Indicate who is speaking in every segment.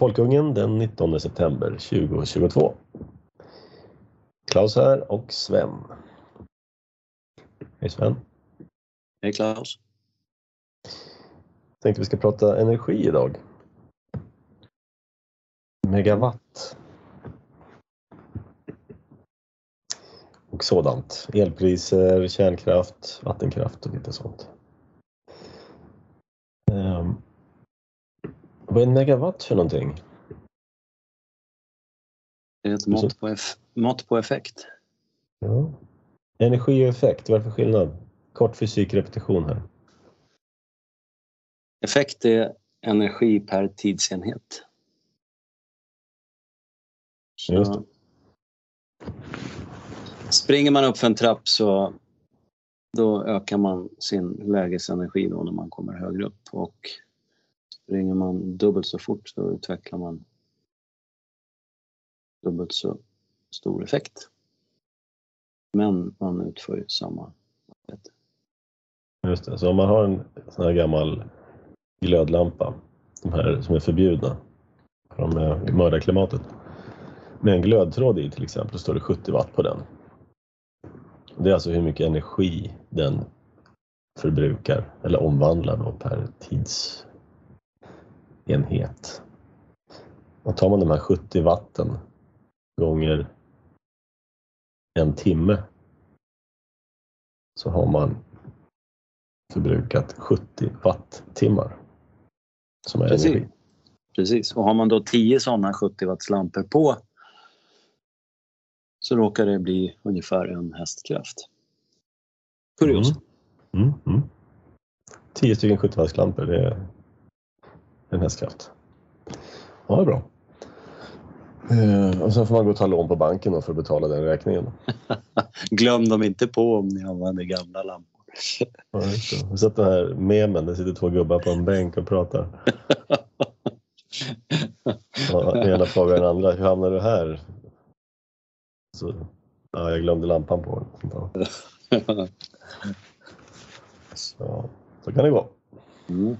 Speaker 1: Folkungen den 19 september 2022. Klaus här och Sven. Hej Sven.
Speaker 2: Hej Klaus.
Speaker 1: Tänkte vi ska prata energi idag. Megawatt. Och sådant. Elpriser, kärnkraft, vattenkraft och lite sånt. Um, vad är en megawatt för någonting?
Speaker 2: Det är ett mått på, eff mått på effekt.
Speaker 1: Ja. Energi och effekt, vad är det för skillnad? Kort fysikrepetition här.
Speaker 2: Effekt är energi per tidsenhet. Så. Springer man upp för en trapp så då ökar man sin lägesenergi då när man kommer högre upp och springer man dubbelt så fort så utvecklar man dubbelt så stor effekt. Men man utför ju samma arbete.
Speaker 1: Just det. Så om man har en sån här gammal glödlampa, de här som är förbjudna, de är i mördarklimatet, med en glödtråd i till exempel, så står det 70 watt på den. Det är alltså hur mycket energi den förbrukar eller omvandlar då per tidsenhet. Och tar man de här 70 watten gånger en timme så har man förbrukat 70 wattimmar som är
Speaker 2: Precis.
Speaker 1: energi.
Speaker 2: Precis, och har man då 10 sådana 70 watts lampor på så råkar det bli ungefär en hästkraft. Kuriosa.
Speaker 1: Mm. Mm, mm. 10 stycken 70 wattslampor, det är en hästkraft. Ja, det är bra. Eh, och sen får man gå och ta lån på banken då för att betala den räkningen.
Speaker 2: Glöm dem inte på om ni använder gamla lampor.
Speaker 1: Ja. Jag har sett den här memen, det sitter två gubbar på en bänk och pratar. Och den ena frågar den andra, hur hamnade du här? Så, ja, jag glömde lampan på. Så, så kan det gå.
Speaker 2: Mm.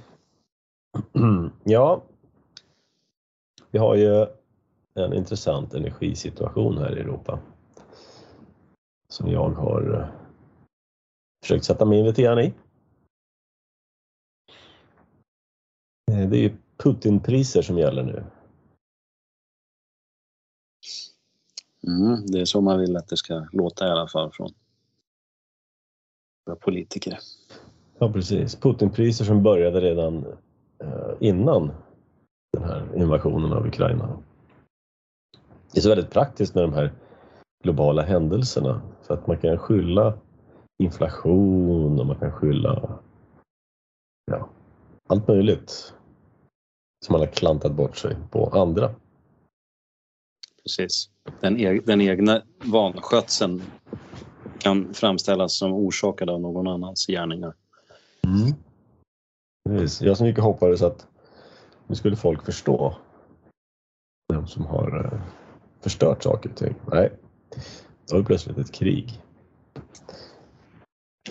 Speaker 1: Ja, vi har ju en intressant energisituation här i Europa som jag har eh, försökt sätta mig in lite grann i. Eh, Det är ju Putinpriser som gäller nu.
Speaker 2: Mm, det är så man vill att det ska låta i alla fall från politiker.
Speaker 1: Ja, precis. Putinpriser som började redan innan den här invasionen av Ukraina. Det är så väldigt praktiskt med de här globala händelserna för att man kan skylla inflation och man kan skylla ja, allt möjligt som man har klantat bort sig på andra.
Speaker 2: Precis. Den, e den egna vanskötseln kan framställas som orsakad av någon annans gärningar.
Speaker 1: Precis. Jag som gick och hoppades att nu skulle folk förstå vem som har eh, förstört saker och ting. Nej, då har vi plötsligt ett krig.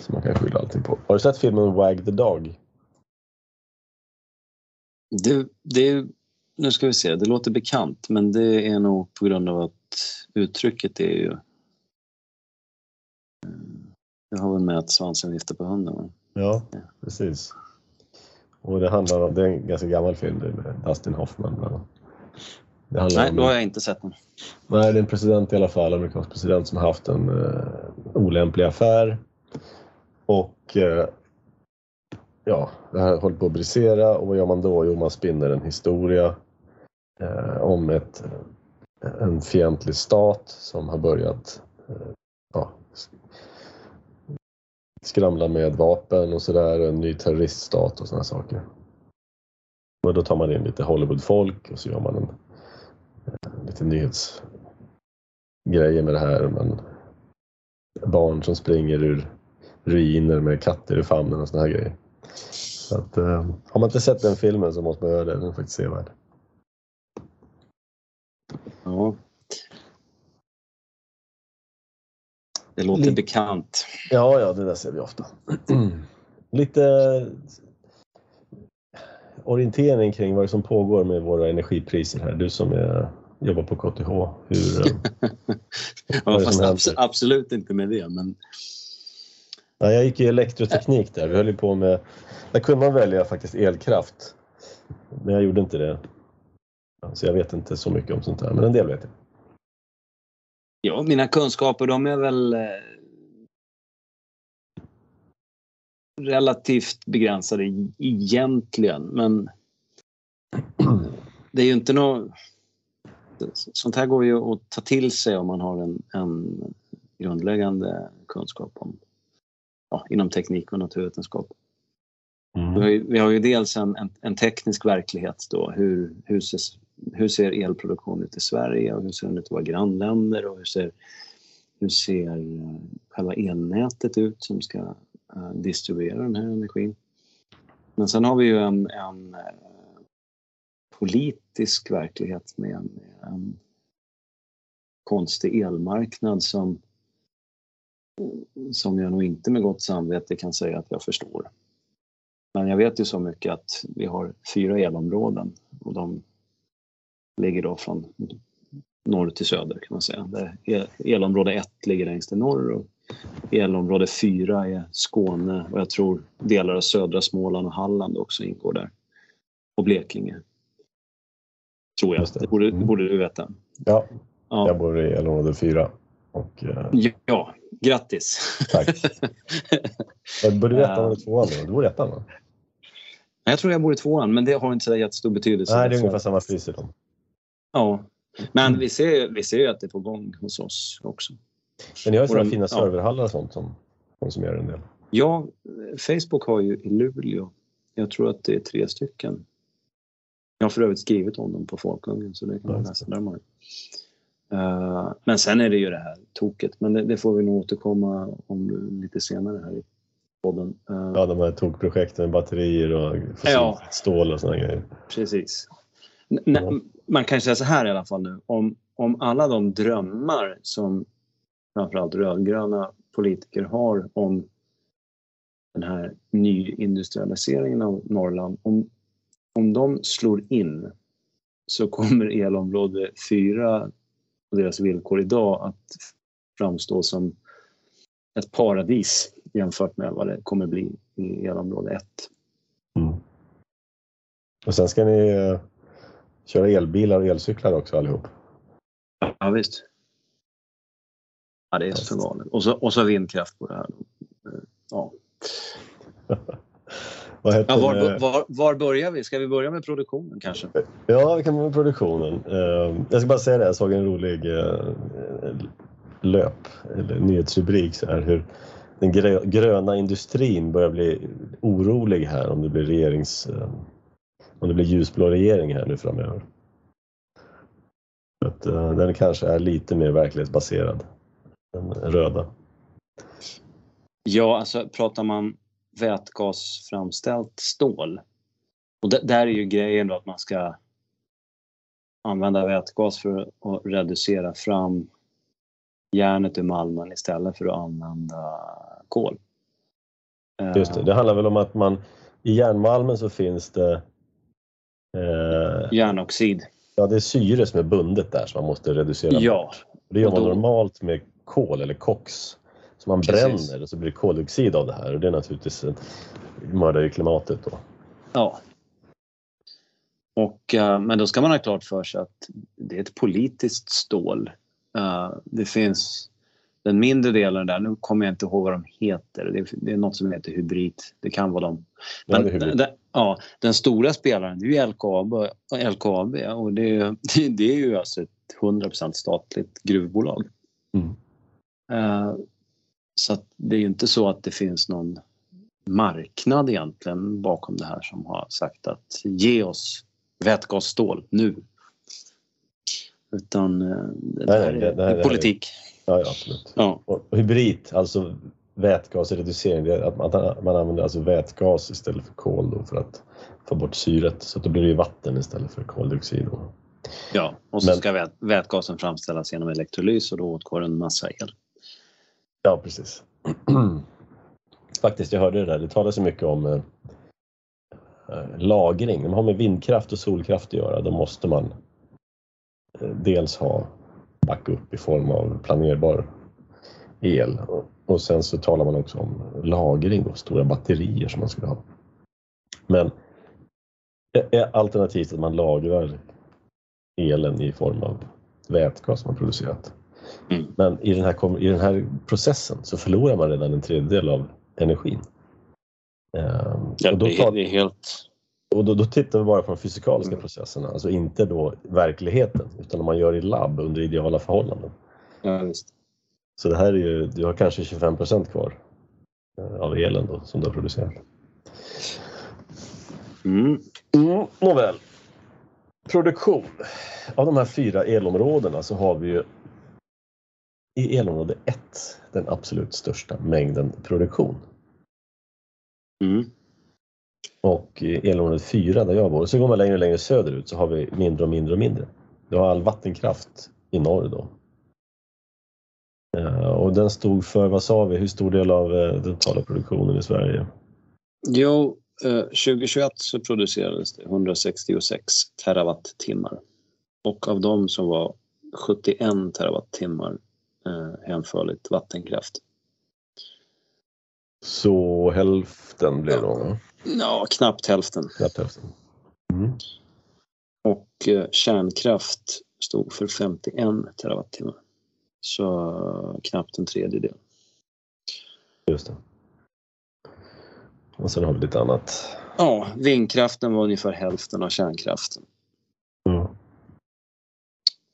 Speaker 1: Som man kan skylla allting på. Har du sett filmen Wag the Dog?
Speaker 2: Det, det, nu ska vi se, det låter bekant men det är nog på grund av att uttrycket är ju... eh, Det har väl med att svansen viftar på hunden.
Speaker 1: Ja, precis. Och det handlar om, det är en ganska gammal film med Dustin Hoffman. bland annat. Det handlar
Speaker 2: Nej,
Speaker 1: om,
Speaker 2: då har jag inte sett den.
Speaker 1: Nej, det är en president i alla fall, amerikansk president som har haft en eh, olämplig affär. Och eh, ja, det här håller på att brisera och vad gör man då? Jo, man spinner en historia eh, om ett, en fientlig stat som har börjat eh, skramla med vapen och sådär, en ny terroriststat och sådana saker. Och då tar man in lite Hollywoodfolk och så gör man en eh, lite nyhetsgrejer med det här. Men barn som springer ur ruiner med katter i famnen och såna här grejer. Så att, eh, har man inte sett den filmen så måste man göra det, den är faktiskt sevärd.
Speaker 2: Ja. Det låter
Speaker 1: Lite-
Speaker 2: bekant.
Speaker 1: Ja, ja, det där ser vi ofta. Lite orientering kring vad som pågår med våra energipriser här? Du som är, jobbar på KTH. Hur,
Speaker 2: ja, fast abs absolut inte med det. Men...
Speaker 1: Ja, jag gick i elektroteknik där. Vi höll på med, där kunde man välja faktiskt elkraft. Men jag gjorde inte det. Så jag vet inte så mycket om sånt här, men en del vet jag.
Speaker 2: Ja, mina kunskaper de är väl eh, relativt begränsade egentligen, men det är ju inte något... Sånt här går ju att ta till sig om man har en, en grundläggande kunskap om, ja, inom teknik och naturvetenskap. Mm. Vi, har ju, vi, har ju, dels en, en, en, teknisk verklighet då. Hur, hur, ser, hur ser elproduktionen ut i Sverige och hur ser den ut i våra grannländer och hur ser, hur ser eh, själva elnätet ut som ska eh, distribuera den här energin. Men sen har vi ju en, en eh, politisk verklighet med en, en konstig elmarknad som, som jag nog inte med gott samvete kan säga att jag förstår. Men jag vet ju så mycket att vi har fyra elområden och de ligger då från norr till söder kan man säga. elområde 1 ligger längst i norr och elområde 4 är Skåne och jag tror delar av södra Småland och Halland också ingår där. Och Blekinge. Tror jag. Det, borde, mm. borde, du veta.
Speaker 1: Ja, ja. jag bor i elområde 4. Och,
Speaker 2: uh... Ja, grattis!
Speaker 1: Tack! Borde veta om det är tvåan då. Du bor i ettan va?
Speaker 2: Jag tror jag bor i tvåan, men det har inte så jättestor betydelse.
Speaker 1: Nej, det är ungefär samma pris i dem.
Speaker 2: Ja, men vi ser, vi ser ju att det är på gång hos oss också.
Speaker 1: Men ni har ju sådana fina serverhallar och sånt som konsumerar en del.
Speaker 2: Ja, Facebook har ju i Luleå, jag tror att det är tre stycken. Jag har för övrigt skrivit om dem på Folkungen så det kan man läsa närmare. Uh, men sen är det ju det här toket, men det, det, får vi nog återkomma om lite senare här i podden.
Speaker 1: Uh, ja, de här tokprojekten med batterier och ja, stål och sådana grejer.
Speaker 2: Precis. Man kan säga så här i alla fall nu, om, om alla de drömmar som framförallt rödgröna politiker har om den här nyindustrialiseringen av Norrland, om, om de slår in så kommer elområde 4 och deras villkor idag att framstå som ett paradis jämfört med vad det kommer bli i elområde 1. Mm.
Speaker 1: Och sen ska ni köra elbilar och elcyklar också allihop?
Speaker 2: Ja, visst. Ja, det är så galet. Och så, och så vindkraft på det här. Ja. ja var, var, var, börjar vi? Ska vi börja med produktionen kanske?
Speaker 1: Ja, vi kan börja med produktionen. Ehm, jag ska bara säga det, jag såg en rolig eh, löp, eller nyhetsrubrik så här, hur den gröna industrin börjar bli orolig här om det blir regerings eh, om det blir ljusblå regering här nu framöver. Att, uh, den kanske är lite mer verklighetsbaserad än röda.
Speaker 2: Ja, alltså pratar man vätgasframställt stål och där är ju grejen då att man ska använda vätgas för att reducera fram järnet ur malmen istället för att använda kol.
Speaker 1: Just det, det handlar väl om att man i järnmalmen så finns det
Speaker 2: eh, järnoxid.
Speaker 1: Ja, det är syre som är bundet där som man måste reducera
Speaker 2: ja.
Speaker 1: bort. Det gör man då... normalt med kol eller koks som man Precis. bränner och så blir det koldioxid av det här och det är naturligtvis mördar ju klimatet då.
Speaker 2: Ja. Och, uh, men då ska man ha klart för sig att det är ett politiskt stål. Uh, det finns den mindre delen där, nu kommer jag inte ihåg vad de heter, det är, det är något som heter hybrid. Det kan vara de. Men, ja, den, ja, den stora spelaren det är ju LKAB, LKAB och det, det, det är ju alltså ett 100% statligt gruvbolag. Mm. Uh, så det är ju inte så att det finns någon marknad egentligen bakom det här som har sagt att ge oss vätgasstål nu. Utan uh, det, nej, här är, här är politik.
Speaker 1: Ja, ja absolut. Ja. Och hybrid, alltså vätgasreducering, att man, man använder alltså vätgas istället för kol då för att få bort syret. Så då blir det vatten istället för koldioxid. Då.
Speaker 2: Ja, och så Men, ska vät, vätgasen framställas genom elektrolys och då åtgår en massa el.
Speaker 1: Ja, precis. Faktiskt, jag hörde det där. Det talas så mycket om eh, lagring. De har med vindkraft och solkraft att göra. Då måste man eh, dels ha backup i form av planerbar el och sen så talar man också om lagring och stora batterier som man skulle ha. Men alternativt att man lagrar elen i form av vätgas man producerat. Mm. Men i den, här, i den här processen så förlorar man redan en tredjedel av energin.
Speaker 2: Ehm, ja, och då, tar, det är helt...
Speaker 1: Och då, då, tittar vi bara på de fysikaliska mm. processerna, alltså inte då verkligheten utan om man gör i labb under ideala förhållanden.
Speaker 2: Ja, visst.
Speaker 1: Så det här är ju, du har kanske 25 procent kvar eh, av elen då, som du har producerat. Mm. Mm, nåväl. Produktion. Av de här fyra elområdena så har vi ju i elområde 1 den absolut största mängden produktion. Mm. Och eh, elområde 4 där jag bor, så går man längre och längre söderut så har vi mindre och mindre och mindre. Du har all vattenkraft i norr då. Eh, och den stod för, vad sa vi, hur stor del av eh, den totala produktionen i Sverige?
Speaker 2: Jo, 2021 så producerades det 166 terawattimmar och av dem så var 71 terawattimmar hänförligt vattenkraft.
Speaker 1: Så hälften blir det då?
Speaker 2: Ja, knappt hälften.
Speaker 1: Knappt hälften. Mm.
Speaker 2: Och kärnkraft stod för 51 terawattimmar. Så knappt en tredjedel.
Speaker 1: Just det. Och sen har vi lite annat.
Speaker 2: Ja, vindkraften var ungefär hälften av kärnkraften. Mm.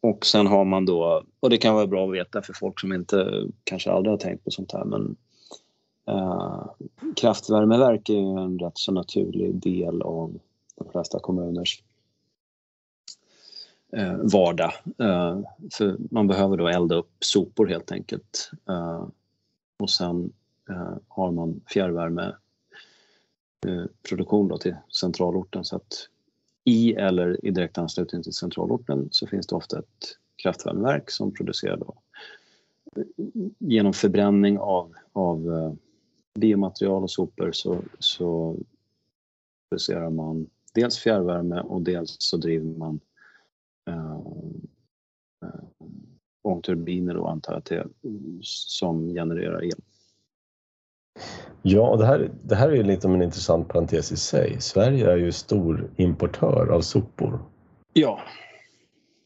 Speaker 2: Och sen har man då, och det kan vara bra att veta för folk som inte kanske aldrig har tänkt på sånt här, men Eh, kraftvärmeverk är en rätt så naturlig del av de flesta kommuners eh, vardag. Eh, för man behöver då elda upp sopor helt enkelt. Eh, och sen eh, har man fjärrvärmeproduktion eh, då till centralorten. Så att i eller i direkt anslutning till centralorten så finns det ofta ett kraftvärmeverk som producerar då eh, genom förbränning av, av eh, biomaterial och sopor så, så producerar man dels fjärrvärme och dels så driver man eh, eh, ångturbiner då antar jag är, som genererar el.
Speaker 1: Ja, det här, det här är lite en intressant parentes i sig. Sverige är ju stor importör av sopor.
Speaker 2: Ja,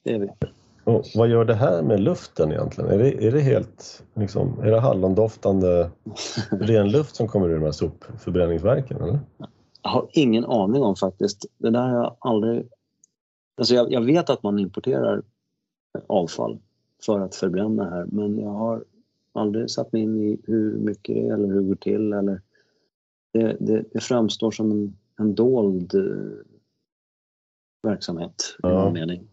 Speaker 2: det är vi.
Speaker 1: Och vad gör det här med luften egentligen? Är det, är det helt liksom, är det hallondoftande ren luft som kommer ur de här sopförbränningsverken? Eller?
Speaker 2: Jag har ingen aning om faktiskt. Det där har jag aldrig Alltså jag, jag, vet att man importerar avfall för att förbränna här men jag har aldrig satt mig in i hur mycket det är eller hur det går till. Eller det, det, det framstår som en, en dold eh, verksamhet i ja. mening.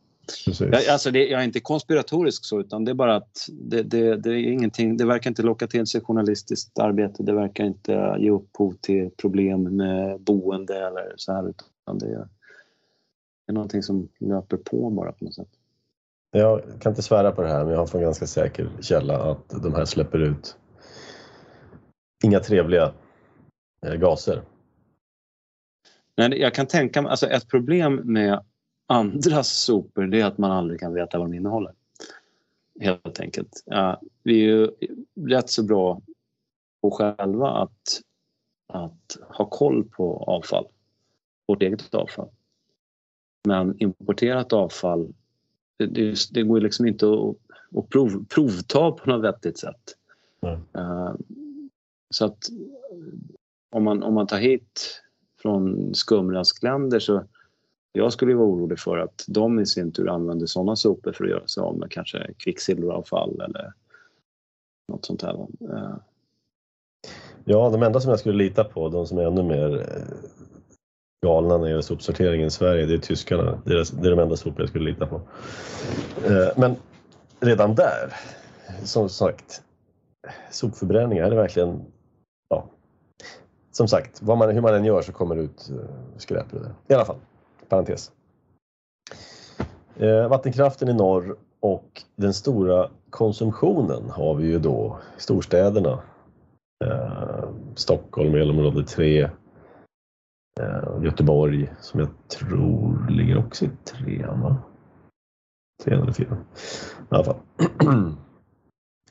Speaker 2: Jag, alltså det, jag är inte konspiratorisk så utan det är bara att det, det, det, är ingenting, det verkar inte locka till sig journalistiskt arbete. Det verkar inte ge upphov till problem med boende eller så här utan det är är någonting som löper på bara på något sätt.
Speaker 1: Jag kan inte svära på det här men jag har från ganska säker källa att de här släpper ut inga trevliga eh, gaser.
Speaker 2: Nej, jag kan tänka mig, alltså ett problem med andras sopor det är att man aldrig kan veta vad de innehåller. Helt enkelt. Ja, vi är ju rätt så bra på själva att, att ha koll på avfall, vårt eget avfall. Men importerat avfall, det, det går liksom inte att, att prov, provta på något vettigt sätt. Mm. Uh, så att om man, om man tar hit från skumraskländer så jag skulle vara orolig för att de i sin tur använder sådana sopor för att göra sig av med kanske kvicksilveravfall eller något sånt här. Eh.
Speaker 1: Ja, de enda som jag skulle lita på, de som är ännu mer eh, galna när det gäller sopsorteringen i Sverige, det är tyskarna. Det är, det är de enda sopor jag skulle lita på. Eh, men redan där, som sagt, sopförbränning, är det verkligen... Ja, som sagt, vad man, hur man än gör så kommer det ut skräp ur det. I alla fall, parentes. Eh, vattenkraften i norr och den stora konsumtionen har vi ju då i storstäderna. Eh, Stockholm, elområde 3, Eh, Göteborg som jag tror ligger också i trean va? Trean eller fyran. I alla fall.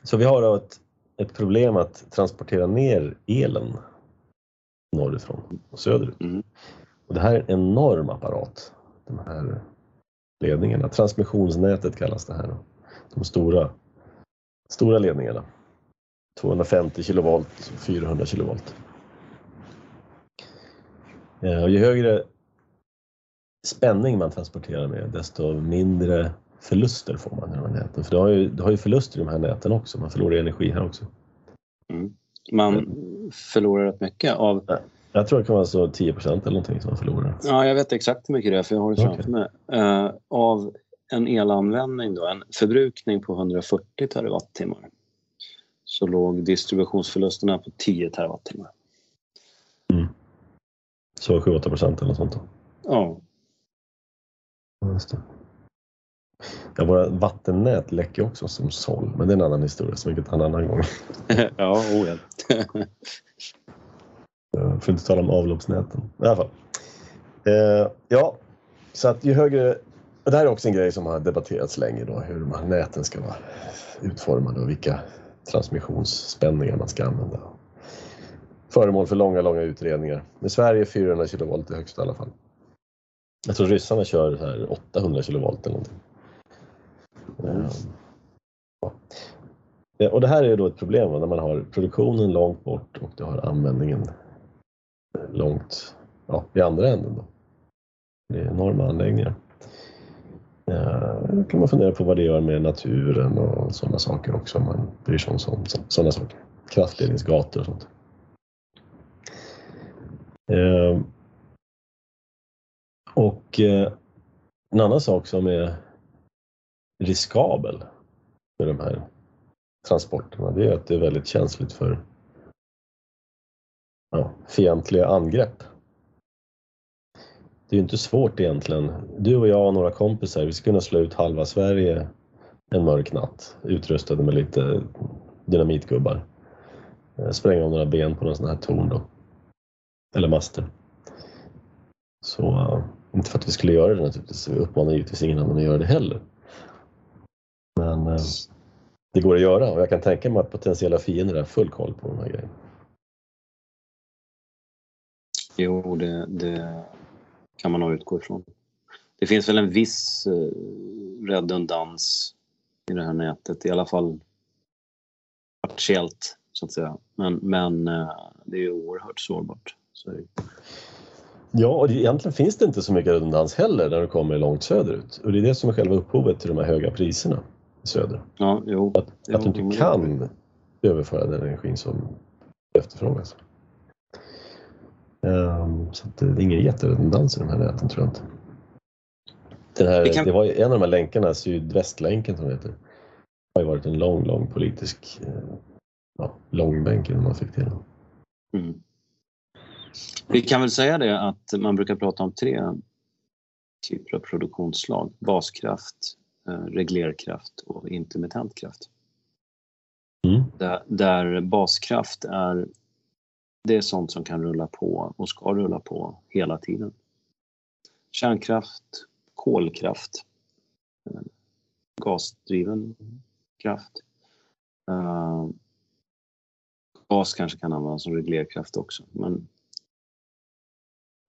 Speaker 1: Så vi har då ett, ett problem att transportera ner elen norrifrån och söderut.
Speaker 2: Mm.
Speaker 1: Och det här är en enorm apparat. De här ledningarna. Transmissionsnätet kallas det här. De stora, stora ledningarna. 250 kilovolt, 400 kilovolt. Eh, Och ju högre spänning man transporterar med desto mindre förluster får man i de här näten. För du har ju, du har ju förluster i de här näten också. Man förlorar energi här också.
Speaker 2: Man förlorar rätt mycket av...
Speaker 1: Jag tror det kan vara så 10 procent eller någonting som man förlorar.
Speaker 2: Ja, jag vet exakt hur mycket det är för jag har det framför
Speaker 1: Okej.
Speaker 2: mig. Eh, av en elanvändning då, en förbrukning på 140 terawattimmar så låg distributionsförlusterna på 10 terawattimmar.
Speaker 1: Så 7-8 procent eller något sånt. Då.
Speaker 2: Ja,
Speaker 1: Ja, Just det. Ja, våra vattennät läcker också som såll, men det är en annan historia som vi kan ta en annan gång.
Speaker 2: ja, oh, ja.
Speaker 1: För att inte tala om avloppsnäten. I alla fall. Eh, ja, så att ju högre... Och det här är också en grej som har debatterats länge då, hur de här näten ska vara utformade och vilka transmissionsspänningar man ska använda. Föremål för långa, långa utredningar. I Sverige 400 kilovolt är högsta i alla fall. Jag tror ryssarna kör här 800 kilovolt eller någonting. Mm. ja. Eh, och det här är ju då ett problem när man har produktionen långt bort och du har användningen långt ja, i andra änden. Då. Det är enorma anläggningar. Då kan man fundera på vad det gör med naturen och sådana saker också om man bryr sig om sådana saker. Kraftledningsgator och sånt. Eh, och eh, en annan sak som är riskabel med de här transporterna det är att det är väldigt känsligt för ja, fientliga angrepp. Det är ju inte svårt egentligen. Du och jag och några kompisar, vi skulle kunna slå ut halva Sverige en mörk natt utrustade med lite dynamitgubbar. Eh, spränga om några ben på någon sån här torn då. Eller master. Så eh, inte för att vi skulle göra det naturligtvis. Vi uppmanar givetvis ingen annan att göra det heller. Men eh, det går att göra och jag kan tänka mig att potentiella fiender har full koll på de här grejerna.
Speaker 2: Jo, det, det kan man nog utgå ifrån. Det finns väl en viss eh, redundans i det här nätet, i alla fall partiellt så att säga. Men, men eh, det är ju oerhört sårbart. Så.
Speaker 1: Ja, och egentligen finns det inte så mycket redundans heller när du kommer långt söderut. Och det är det som är själva upphovet till de här höga priserna i söder.
Speaker 2: Ja, jo.
Speaker 1: Att,
Speaker 2: Jo,
Speaker 1: att du
Speaker 2: jo,
Speaker 1: inte
Speaker 2: det-
Speaker 1: kan överföra den energin som efterfrågas. Ehm, så att det är ingen jätteredundans i de här näten tror jag inte. Den här,
Speaker 2: kan-
Speaker 1: Det var en av de här länkarna, sydvästlänken som det heter, har ju varit en lång, lång politisk eh, ja, långbänk innan man fick till den.
Speaker 2: Mm. Vi kan väl säga det att man brukar prata om tre typer av produktionsslag. Baskraft, eh, reglerkraft och intermittent kraft.
Speaker 1: Mm.
Speaker 2: Där, där baskraft är det är sånt som kan rulla på och ska rulla på hela tiden. Kärnkraft, kolkraft, eh, gasdriven kraft. Uh, gas kanske kan användas som reglerkraft också. Men,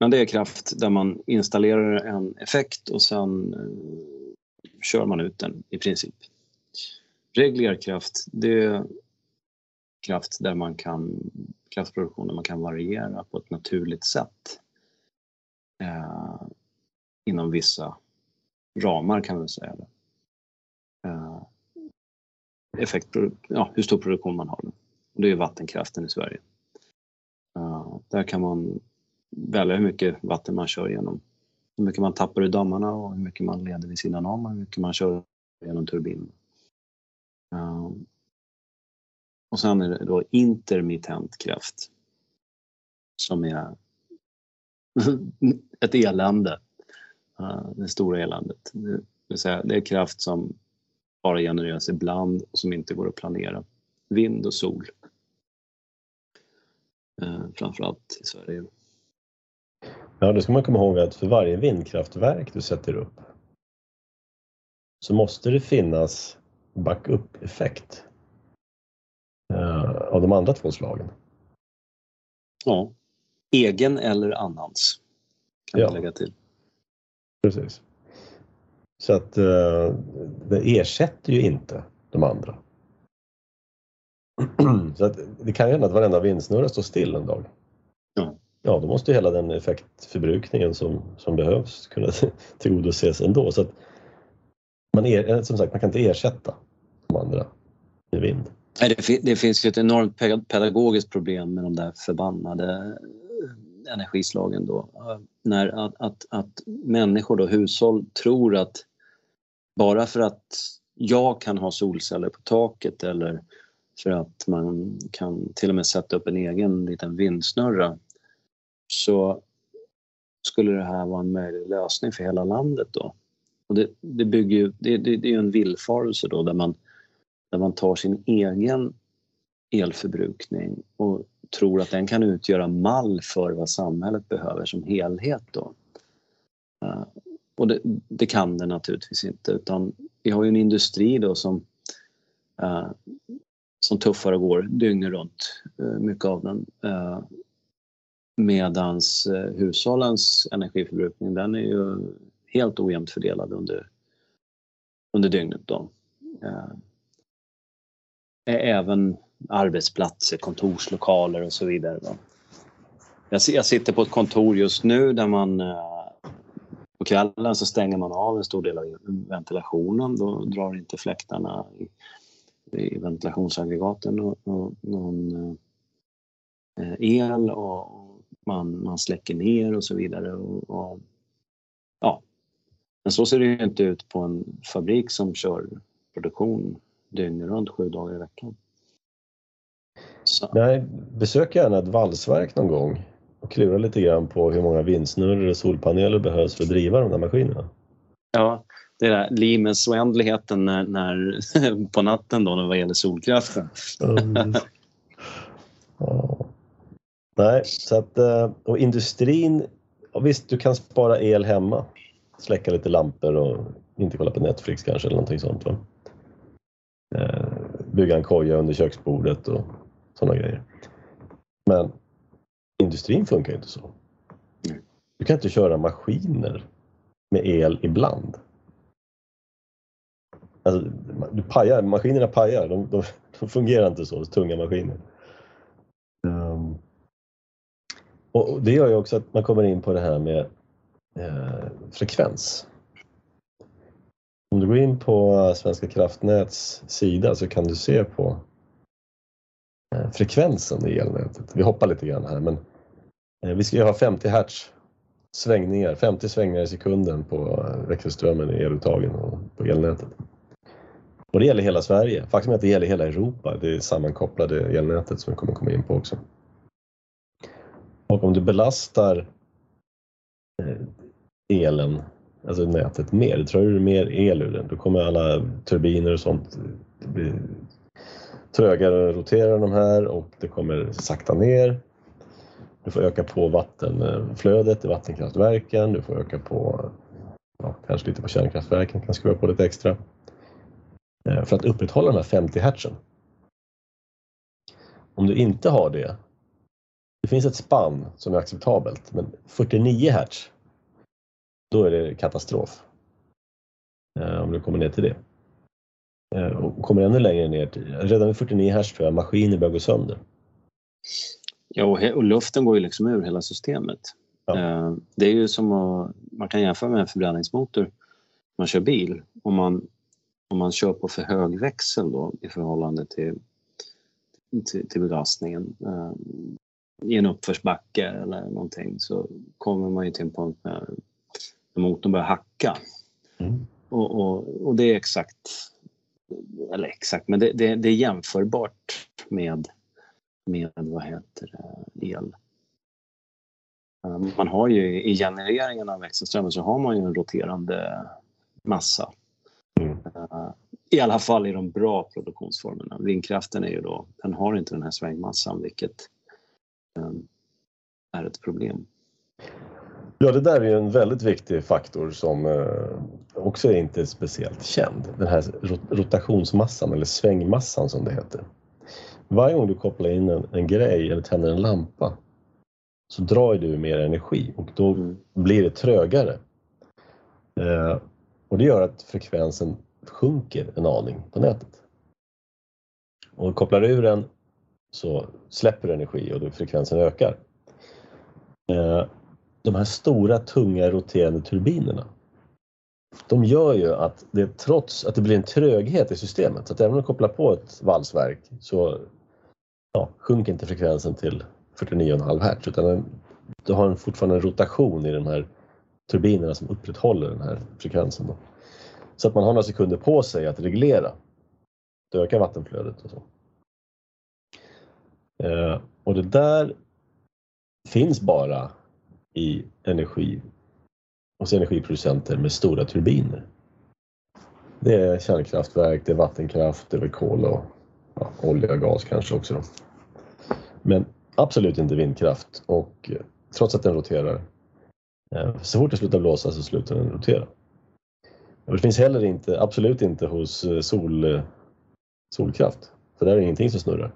Speaker 2: men det är kraft där man installerar en effekt och sen uh, kör man ut den i princip. Reglerkraft, det är kraft där man kan kraftproduktion där man kan variera på ett naturligt sätt. Eh, inom vissa ramar kan man säga. Eh, effekt, ja, hur stor produktion man har. Och det är vattenkraften i Sverige. Eh, där kan man välja hur mycket vatten man kör genom. Hur mycket man tappar ur dammarna och hur mycket man leder vid sidan om och hur mycket man kör genom turbinen. Eh, och sen är det då intermittent kraft. Som är ett elände. Eh, det stora eländet. Det vill säga, det är kraft som bara genereras ibland och som inte går att planera. Vind och sol. Eh, framförallt i Sverige.
Speaker 1: Ja, då ska man komma ihåg att för varje vindkraftverk du sätter upp så måste det finnas backup-effekt av de andra två slagen.
Speaker 2: Ja. Egen eller annans, kan
Speaker 1: Ja.
Speaker 2: lägga till.
Speaker 1: Precis. Så att eh, det ersätter ju inte de andra. Så att det kan ju hända att varenda vindsnurra står still en dag.
Speaker 2: Ja.
Speaker 1: Ja, då måste hela den effektförbrukningen som, som behövs kunna tillgodoses ändå. Så att man er, som sagt, man kan inte ersätta de andra med vind.
Speaker 2: Det, det finns ju ett enormt pedagogiskt problem med de där förbannade eh, energislagen då. Eh, när att, att, att människor då, hushåll, tror att bara för att jag kan ha solceller på taket eller för att man kan till och med sätta upp en egen liten vindsnurra så skulle det här vara en möjlig lösning för hela landet då. Och det, det, bygger ju, det, det, det är ju en villfarelse då där man där man tar sin egen elförbrukning och tror att den kan utgöra mall för vad samhället behöver som helhet. Då. Eh, och det, det kan den naturligtvis inte utan vi har ju en industri då som, eh, som tuffar och går dygnet runt, eh, mycket av den. Medans hushållens energiförbrukning den är ju helt ojämnt fördelad under, under dygnet. Då. Även arbetsplatser, kontorslokaler och så vidare. Jag, jag sitter på ett kontor just nu där man på kvällen så stänger man av en stor del av ventilationen. Då drar inte fläktarna i, i ventilationsaggregaten någon el och man, man släcker ner och så vidare. Och, och, ja. Men så ser det ju inte ut på en fabrik som kör produktion dygnet runt sju dagar i veckan. Så,
Speaker 1: Nej, besök gärna ett valsverk någon gång och klura lite grann på hur många vindsnurror och solpaneler behövs för att driva de där maskinerna.
Speaker 2: ja, det är där livets oändligheten när, när, på natten då vad gäller solkraften.
Speaker 1: Mm. ja. Nej, så att, eh, och industrin, ja, visst du kan spara el hemma. Släcka lite lampor och inte kolla på Netflix kanske eller någonting sånt. Va? Eh, Bygga en koja under köksbordet och sådana grejer. Men industrin funkar ju inte så. Du kan inte köra maskiner med el ibland. Alltså, du pajar, maskinerna pajar, de, de, de fungerar inte så, tunga maskiner. Och och det gör ju också att man kommer in på det här med eh, frekvens. Om du går in på eh, Svenska kraftnäts sida så kan du se på eh, frekvensen i elnätet. Vi hoppar lite grann här men eh, vi ska ju ha 50 hertz svängningar, 50 svängningar i sekunden på växelströmmen i eluttagen och på elnätet. Och det gäller hela Sverige. Faktum är att det gäller hela Europa. Det sammankopplade elnätet som vi kommer komma in på också. Och om du belastar elen, alltså nätet mer, drar du mer el ur den, då kommer alla turbiner och sånt bli trögare att rotera de här och det kommer sakta ner. Du får öka på vattenflödet i vattenkraftverken, du får öka på, ja, kanske lite på kärnkraftverken, kan skruva på lite extra. Eh, för att upprätthålla de här 50 hertzen. Om du inte har det, det finns ett spann som är acceptabelt, men 49 hertz, då är det katastrof. Eh, Om du kommer ner till det. Eh, Och kommer ännu längre ner, till, redan vid 49 hertz tror jag maskiner börjar gå sönder.
Speaker 2: Ja, och, och luften går ju liksom ur hela systemet.
Speaker 1: Ja.
Speaker 2: Eh, Det är ju som att, man kan jämföra med en förbränningsmotor. Man kör bil. Om man, om man kör på för hög växel då i förhållande till, till, till belastningen i en uppförsbacke eller någonting så kommer man ju till en punkt när motorn börjar hacka.
Speaker 1: Mm.
Speaker 2: Och, och, och det är exakt, eller exakt, men det, det, det är jämförbart med, med vad heter det, el. Eh, Man har ju i genereringen av växelströmmen så har man ju en roterande massa.
Speaker 1: Mm.
Speaker 2: Eh, I alla fall i de bra produktionsformerna. Vindkraften är ju då, den har inte den här svängmassan vilket eh, är ett problem.
Speaker 1: Ja, det där är en väldigt viktig faktor som eh, också är inte speciellt känd. Den här rotationsmassan eller svängmassan som det heter. Varje gång du kopplar in en, en grej eller tänder en lampa så drar du mer energi och då mm. blir det trögare. Eh, och det gör att frekvensen sjunker en aning på nätet. Och kopplar du ur den så släpper energi och då frekvensen ökar. Eh, de här stora tunga roterande turbinerna de gör ju att det trots att det blir en tröghet i systemet, så att även om du kopplar på ett valsverk så ja, sjunker inte frekvensen till 49,5 Hz utan du har fortfarande en rotation i de här turbinerna som upprätthåller den här frekvensen. Då. Så att man har några sekunder på sig att reglera, att öka vattenflödet och så. Eh, och det där finns bara i energi hos energiproducenter med stora turbiner. Det är kärnkraftverk, det är vattenkraft, det är kol och ja, olja och gas kanske också. Då. Men absolut inte vindkraft och eh, trots att den roterar, eh, så fort det slutar blåsa så slutar den rotera. Och det finns heller inte, absolut inte hos eh, sol, solkraft, för där är det ingenting som snurrar.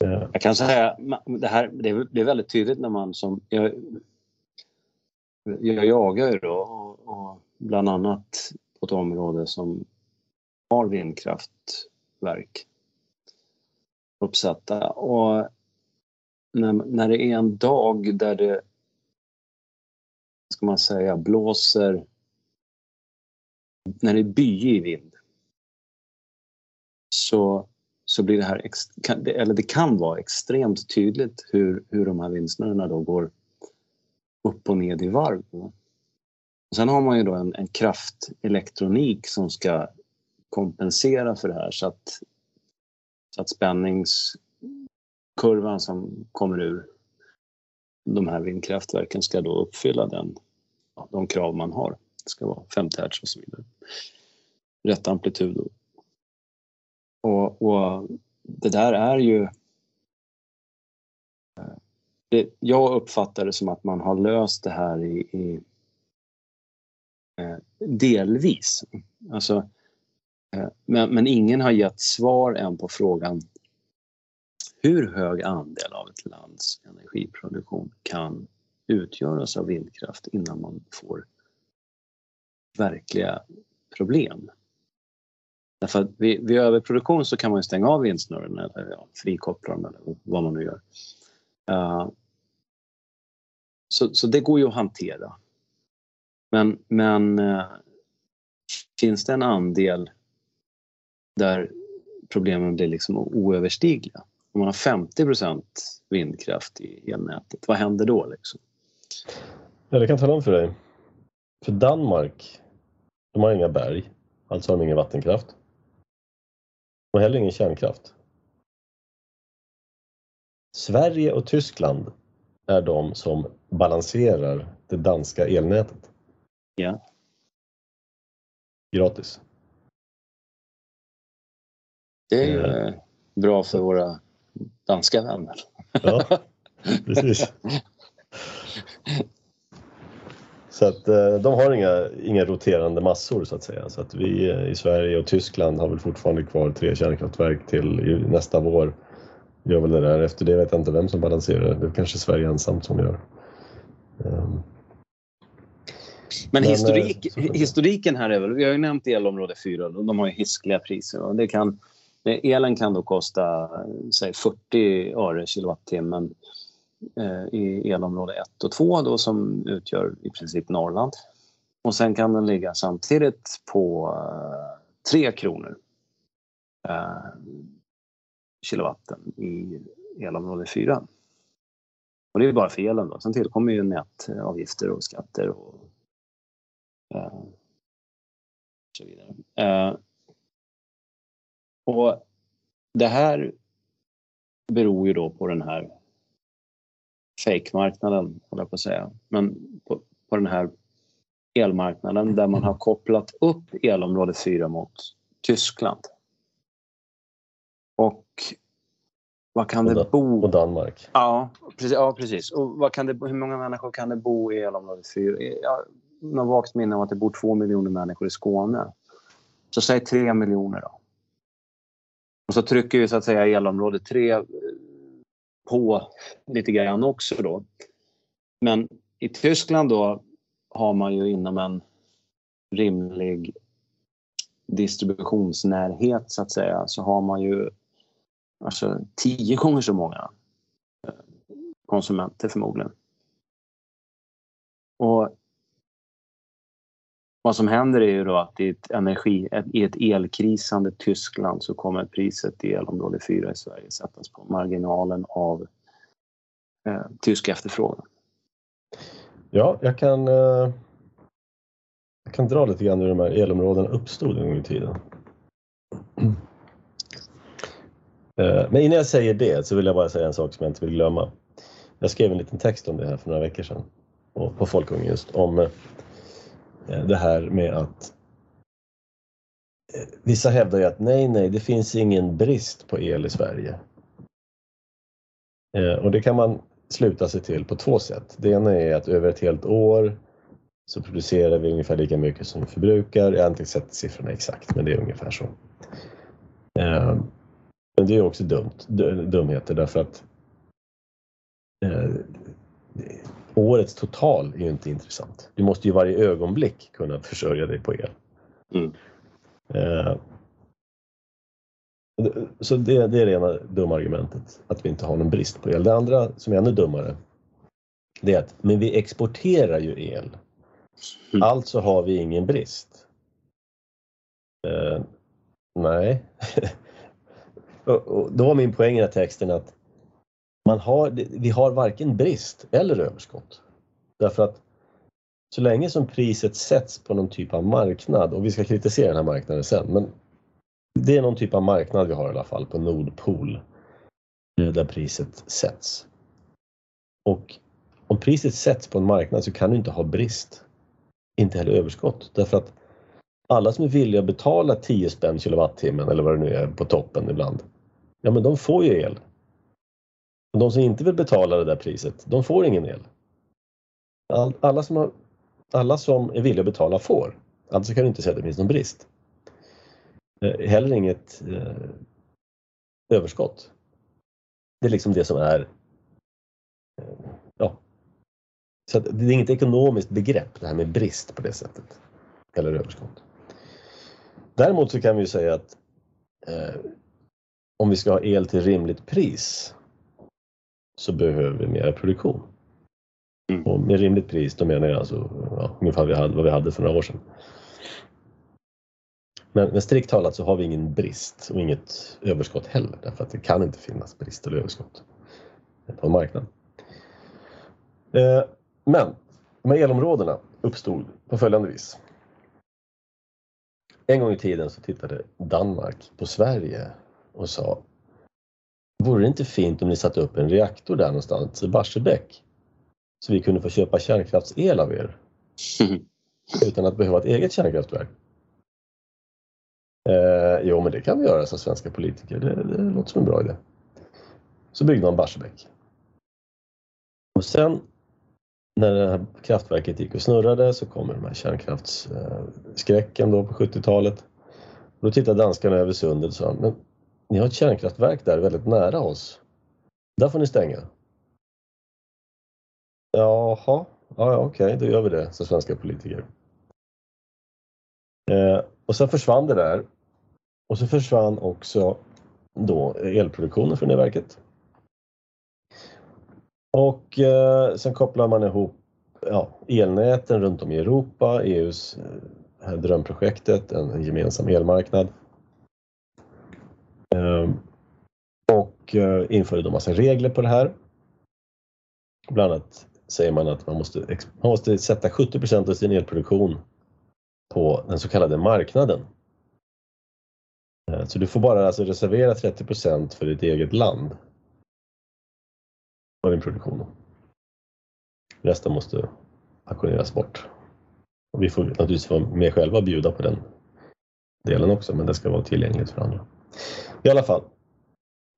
Speaker 2: Jag kan säga, det här det är väldigt tydligt när man som... Jag, jag jagar ju då och, och bland annat på ett område som har vindkraftverk uppsatta. Och när, när det är en dag där det, ska man säga, blåser, när det är byig vind så så blir det här, eller det kan vara extremt tydligt hur, hur de här vindsnurrorna då går upp och ned i varv. sen har man ju då en, en kraftelektronik som ska kompensera för det här så att, så att spänningskurvan som kommer ur de här vindkraftverken ska då uppfylla den, de krav man har. Det ska vara 50 hertz och så vidare. Rätt amplitud och, och det där är ju... Det, jag uppfattar det som att man har löst det här i, i eh, delvis. Alltså, eh, men, men ingen har gett svar än på frågan hur hög andel av ett lands energiproduktion kan utgöras av vindkraft innan man får verkliga problem. Därför att vid, vid överproduktion så kan man stänga av vindsnurren eller ja, frikoppla dem eller vad man nu gör. Uh, så, så det går ju att hantera. Men, men uh, finns det en andel där problemen blir liksom oöverstigliga? Om man har 50% vindkraft i elnätet, vad händer då? Liksom?
Speaker 1: Ja, det kan jag tala om för dig. För Danmark, de har inga berg, alltså har de ingen vattenkraft. Och heller ingen kärnkraft. Sverige och Tyskland är de som balanserar det danska elnätet.
Speaker 2: Ja.
Speaker 1: Gratis.
Speaker 2: Det är eh. bra för våra danska vänner.
Speaker 1: Ja, precis. Så att eh, de har inga, inga roterande massor så att säga. Så att vi i Sverige och Tyskland har väl fortfarande kvar tre kärnkraftverk till nästa vår. Gör väl det där. Efter det vet jag inte vem som balanserar. Det är kanske Sverige ensamt som gör. Um.
Speaker 2: Men, Men historik, eh, historiken här är väl, vi har ju nämnt elområde 4, de har ju hiskliga priser. Och det kan, elen kan då kosta säg 40 öre kilowattimmen Eh, Eh, i elområde 1 och 2 då, som utgör i princip Norrland. Och sen kan den ligga samtidigt på eh, 3 kronor eh, kilowatten i elområde 4. Och det är bara för elen då. Sen tillkommer ju nätavgifter och skatter och eh, så vidare. Eh, och det här beror ju då på den här fake-marknaden, håller jag på att säga. Men på, på den här elmarknaden där man har kopplat upp elområde 4 mot Tyskland. Och vad kan
Speaker 1: Och
Speaker 2: det bo?
Speaker 1: Och Danmark.
Speaker 2: Ja, precis. Ja, precis. Och vad kan det, hur många människor kan det bo i elområde 4? Jag har vagt minne av att det bor två miljoner människor i Skåne. Så säg tre miljoner då. Och så trycker ju så att säga elområde 3 eh, på lite grann också då. Men i Tyskland då har man ju inom en rimlig distributionsnärhet så att säga så har man ju alltså tio gånger så många eh, konsumenter förmodligen. Och vad som händer är ju då att i ett, energi, i ett elkrisande Tyskland så kommer priset i elområde 4 i Sverige sättas på marginalen av eh, tysk efterfrågan.
Speaker 1: Ja, jag kan, eh, jag kan dra lite grann hur de här elområdena uppstod en gång i tiden. Eh, Men innan jag säger det så vill jag bara säga en sak som jag inte vill glömma. Jag skrev en liten text om det här för några veckor sedan på, Folkung Folkungen just om eh, Eh, det här med att eh, vissa hävdar ju att nej, nej, det finns ingen brist på el i Sverige. Eh, och det kan man sluta sig till på två sätt. Det ena är att över ett helt år så producerar vi ungefär lika mycket som vi förbrukar. Jag har inte sett siffrorna exakt, men det är ungefär så. Men det är också dumt, dumheter därför att eh, årets total är ju inte intressant. Du måste ju varje ögonblick kunna försörja dig på el.
Speaker 2: Mm.
Speaker 1: Eh, så det, det är det ena dumma argumentet, att vi inte har någon brist på el. Det andra som är ännu dummare, det är att men vi exporterar ju el.
Speaker 2: Mm.
Speaker 1: Alltså har vi ingen brist. Eh, nej. och, och då var min poäng i den här texten att man har, vi har varken brist eller överskott. Därför att så länge som priset sätts på någon typ av marknad, och vi ska kritisera den här marknaden sen, men det är någon typ av marknad vi har i alla fall på Nordpol eh, där priset sätts. Och om priset sätts på en marknad så kan du inte ha brist, inte heller överskott. Därför att alla som är villiga att betala 10 spänn kilowattimmen eller vad det nu är på toppen ibland, ja men de får ju el. Och de som inte vill betala det där priset, de får ingen el. All, alla, som har, alla som är villiga att betala får. Alltså kan du inte säga att det finns någon brist. Eh, heller inget eh, överskott. Det är liksom det som är eh, ja. Så att det är inget ekonomiskt begrepp det här med brist på det sättet. Eller överskott. Däremot så kan vi ju säga att eh, om vi ska ha el till rimligt pris så behöver vi mer produktion.
Speaker 2: Mm.
Speaker 1: Och med rimligt pris då menar jag alltså ja, ungefär vi hade, vad vi hade för några år sedan. Men, men strikt talat så har vi ingen brist och inget överskott heller därför att det kan inte finnas brist eller överskott på en marknad. Eh, men de här elområdena uppstod på följande vis. En gång i tiden så tittade Danmark på Sverige och sa Vore det inte fint om ni satte upp en reaktor där någonstans i Barsebäck? Så vi kunde få köpa kärnkraftsel av er utan att behöva ett eget kärnkraftverk. Eh, jo, men det kan vi göra, sa svenska politiker. Det, det låter som en bra idé. Så byggde man Barsebäck. Och sen när det här kraftverket gick och snurrade så kommer de här kärnkraftsskräcken då på 70-talet. Då tittade danskarna över sundet och sa men ni har ett kärnkraftverk där väldigt nära oss. Där får ni stänga. Jaha, ja, ja okej, då gör vi det, sa svenska politiker. Eh, och sen försvann det där. Och så försvann också då elproduktionen från det verket. Och eh, sen kopplar man ihop ja, elnäten runt om i Europa, EUs eh, drömprojektet, en, en gemensam elmarknad. Ehm, och eh, införde då massa regler på det här. Bland annat säger man att man måste, man måste sätta 70% av sin elproduktion på den så kallade marknaden. Eh, så du får bara alltså reservera 30% för ditt eget land av din produktion. Resten måste auktioneras bort. Och vi får naturligtvis vara med själva och bjuda på den delen också, men det ska vara tillgängligt för andra. I alla fall.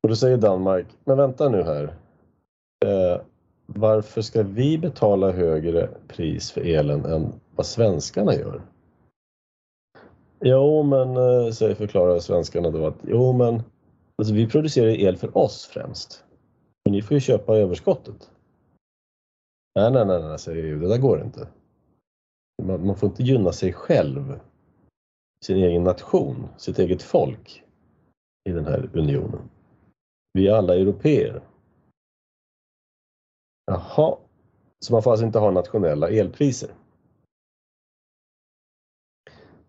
Speaker 1: Och då säger Danmark, men vänta nu här. Eh, varför ska vi betala högre pris för elen än vad svenskarna gör? Jo, men eh, säger förklarar svenskarna då att jo, men alltså, vi producerar el för oss främst. Men ni får ju köpa överskottet. Nej, nej, nej, nej säger EU, det där går inte. Man, man får inte gynna sig själv, sin egen nation, sitt eget folk i den här unionen. Vi är alla europeer. Jaha, så man får alltså inte ha nationella elpriser.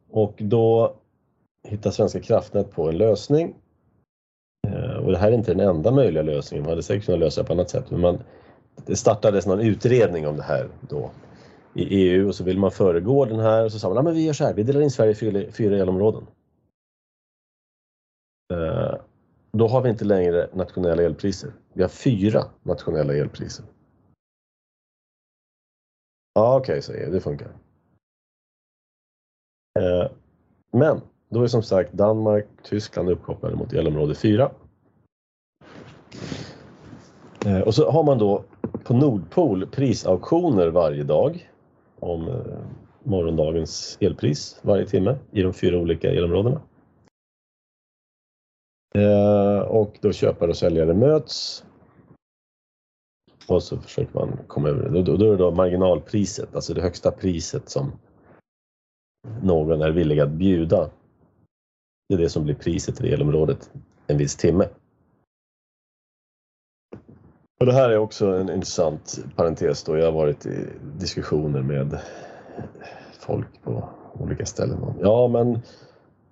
Speaker 1: Och då hittar Svenska kraftnät på en lösning. Eh, och det här är inte den enda möjliga lösningen, man hade säkert kunnat lösa det på annat sätt. Men man, det startades någon utredning om det här då i EU och så vill man föregå den här och så sa man att vi gör så här, vi delar in Sverige i fyra elområden. Eh, då har vi inte längre nationella elpriser. Vi har fyra nationella elpriser. Ja, okej, okay, säger jag. Det funkar. Eh, men då är som sagt Danmark, Tyskland uppkopplade mot elområde 4. Eh, och så har man då på Nordpol prisauktioner varje dag om eh, morgondagens elpris varje timme i de fyra olika elområdena. Eh, och då köpare och säljare möts och så försöker man komma över det. Då, då är det då marginalpriset, alltså det högsta priset som någon är villig att bjuda. Det är det som blir priset i elområdet en viss timme. Och det här är också en intressant parentes då. Jag har varit i diskussioner med folk på olika ställen. Ja, men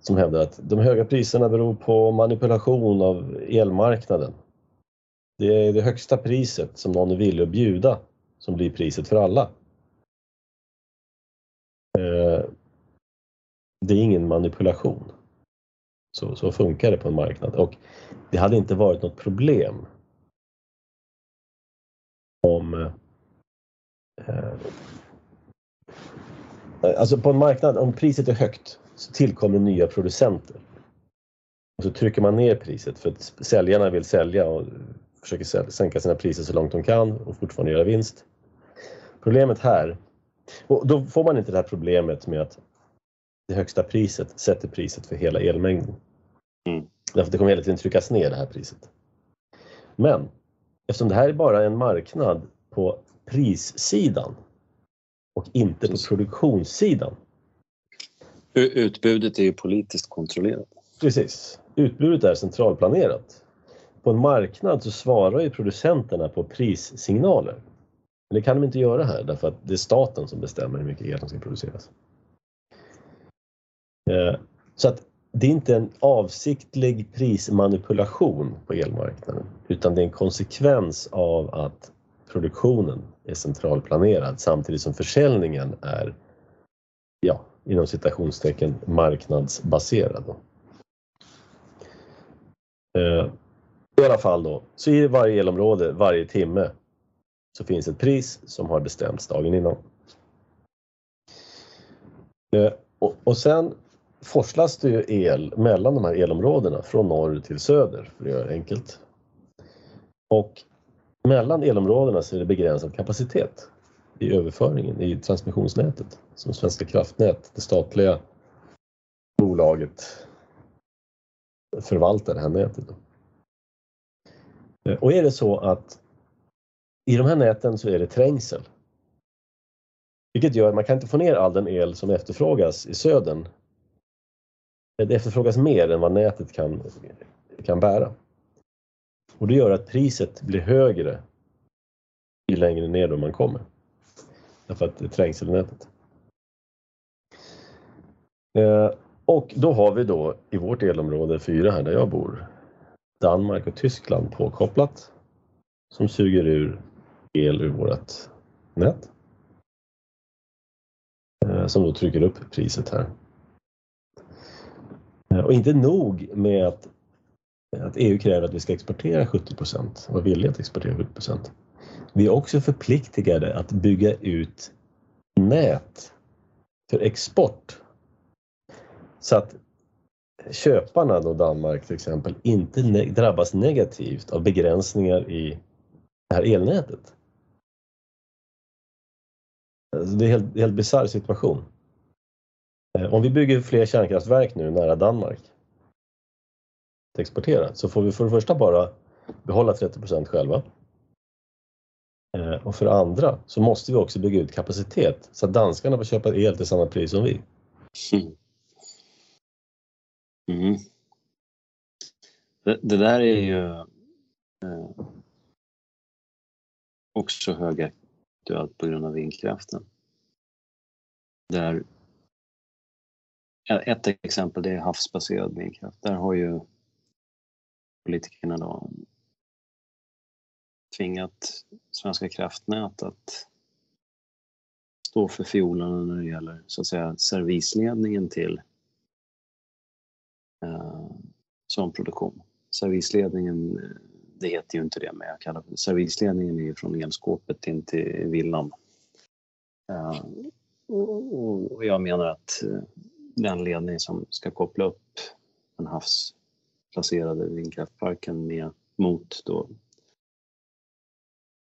Speaker 1: som hävdar att de höga priserna beror på manipulation av elmarknaden. Det är det högsta priset som någon är villig att bjuda som blir priset för alla. Eh, det är ingen manipulation. Så, så funkar det på en marknad och det hade inte varit något problem om eh, Alltså på en marknad, om priset är högt så tillkommer nya producenter. Och så trycker man ner priset för att säljarna vill sälja och försöker sänka sina priser så långt de kan och fortfarande göra vinst. Problemet här, och då får man inte det här problemet med att det högsta priset sätter priset för hela elmängden. Mm. Därför det kommer hela tiden tryckas ner det här priset. Men eftersom det här är bara en marknad på prissidan och inte på produktionssidan.
Speaker 2: Utbudet är ju politiskt kontrollerat.
Speaker 1: Precis. Utbudet är centralplanerat. På en marknad så svarar ju producenterna på prissignaler. Men det kan de inte göra här därför att det är staten som bestämmer hur mycket el som ska produceras. Eh, så att det är inte en avsiktlig prismanipulation på elmarknaden utan det är en konsekvens av att produktionen är centralplanerad samtidigt som försäljningen är, ja, inom citationstecken marknadsbaserad. Då. Eh, I alla fall då, så i varje elområde, varje timme, så finns ett pris som har bestämts dagen innan. Eh, och sen forslas det ju el mellan de här elområdena från norr till söder, för att göra det enkelt. Och mellan elområdena så är det begränsad kapacitet i överföringen i transmissionsnätet som Svenska kraftnät, det statliga bolaget, förvaltar det här nätet. Eh, och är det så att i de här näten så är det trängsel. Vilket gör att man kan inte få ner all den el som efterfrågas i södern eh, det efterfrågas mer än vad nätet kan, kan bära. Och det gör att priset blir högre ju längre ner då man kommer. Därför att det är trängselnätet. Eh, och då har vi då i vårt elområde 4 här där jag bor Danmark och Tyskland påkopplat som suger ur el ur vårt nät. Eh, som då trycker upp priset här. Eh, och inte nog med att, att EU kräver att vi ska exportera 70 procent, vara villiga att exportera 70 procent. Vi är också förpliktigade att bygga ut nät för export. Så att köparna då Danmark till exempel inte ne drabbas negativt av begränsningar i det här elnätet. Alltså det är en helt, helt bisarr situation. Eh, om vi bygger fler kärnkraftverk nu nära Danmark att exportera så får vi för det första bara behålla 30% själva. Eh, och för det andra så måste vi också bygga ut kapacitet så att danskarna får köpa el till samma pris som vi.
Speaker 2: Mm. Mm. Det, det, där är ju eh, också högaktuellt på grund av vindkraften. Där, ett exempel det är havsbaserad vindkraft. Där har ju politikerna då tvingat Svenska kraftnät att stå för fiolerna när det gäller så att säga servisledningen till eh, sån produktion. Servisledningen, det heter ju inte det, men jag kallar det servisledningen är ju från elskåpet in till villan. Eh, och, och jag menar att eh, den ledning som ska koppla upp en havs havsplacerade vindkraftparken med mot då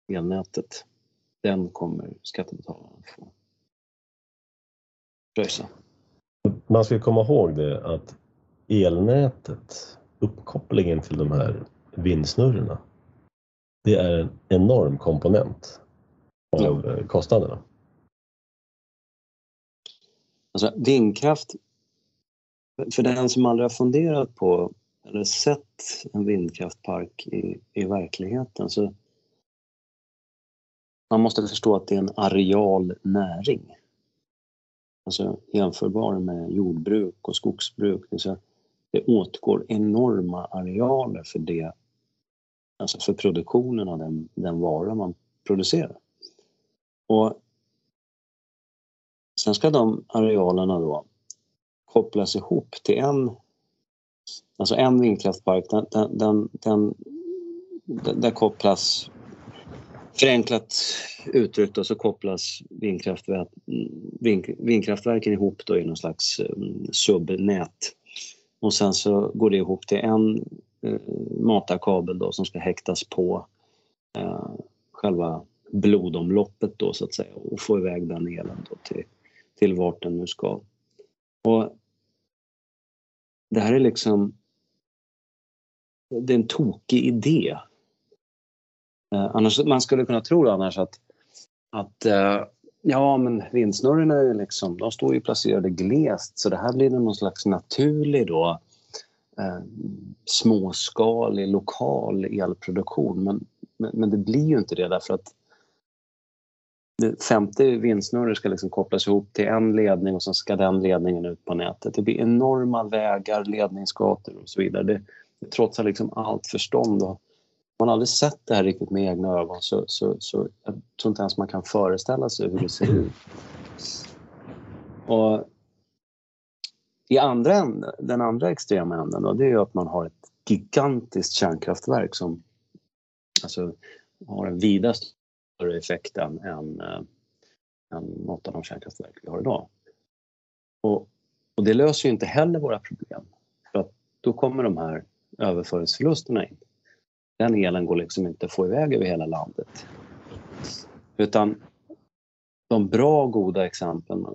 Speaker 2: elnätet, den kommer skattebetalarna få pröjsa.
Speaker 1: Man ska komma ihåg det att elnätet, uppkopplingen till de här vindsnurrorna, det är en enorm komponent av ja. kostnaderna.
Speaker 2: Alltså vindkraft, för den som aldrig har funderat på eller sett en vindkraftpark i, i verkligheten så man måste förstå att det är en areal näring. Alltså jämförbar med jordbruk och skogsbruk. Det, det åtgår enorma arealer för det, alltså för produktionen av den, den vara man producerar. Och sen ska de arealerna då kopplas ihop till en Alltså en vindkraftpark, den, den, den, den, där kopplas Förenklat uttryckt så kopplas vindkraftverk, vindkraftverken ihop då i någon slags um, subnät. Och sen så går det ihop till en eh, matarkabel då som ska häktas på eh, själva blodomloppet då så att säga och få iväg den elen då till, till vart den nu ska. Och det här är liksom det är en tokig idé. Eh, annars, man skulle kunna tro annars att, att eh, ja men vindsnurrorna är liksom, de står ju placerade glest så det här blir någon slags naturlig då eh, småskalig lokal elproduktion. Men, men, men, det blir ju inte det därför att det 50 vindsnurror ska liksom kopplas ihop till en ledning och så ska den ledningen ut på nätet. Det blir enorma vägar, ledningsgator och så vidare. Det, det trotsar liksom allt förstånd och man aldrig sett det här riktigt med egna ögon så, så, så jag tror inte ens man kan föreställa sig hur det ser ut. Och i andra änden, den andra extrema änden då, det är att man har ett gigantiskt kärnkraftverk som alltså, har en vida större effekt än, än, än något av de kärnkraftverk vi har idag. Och, och det löser ju inte heller våra problem. För att då kommer de här överföringsförlusterna in den elen går liksom inte att få iväg över hela landet. Utan de bra, och goda exemplen,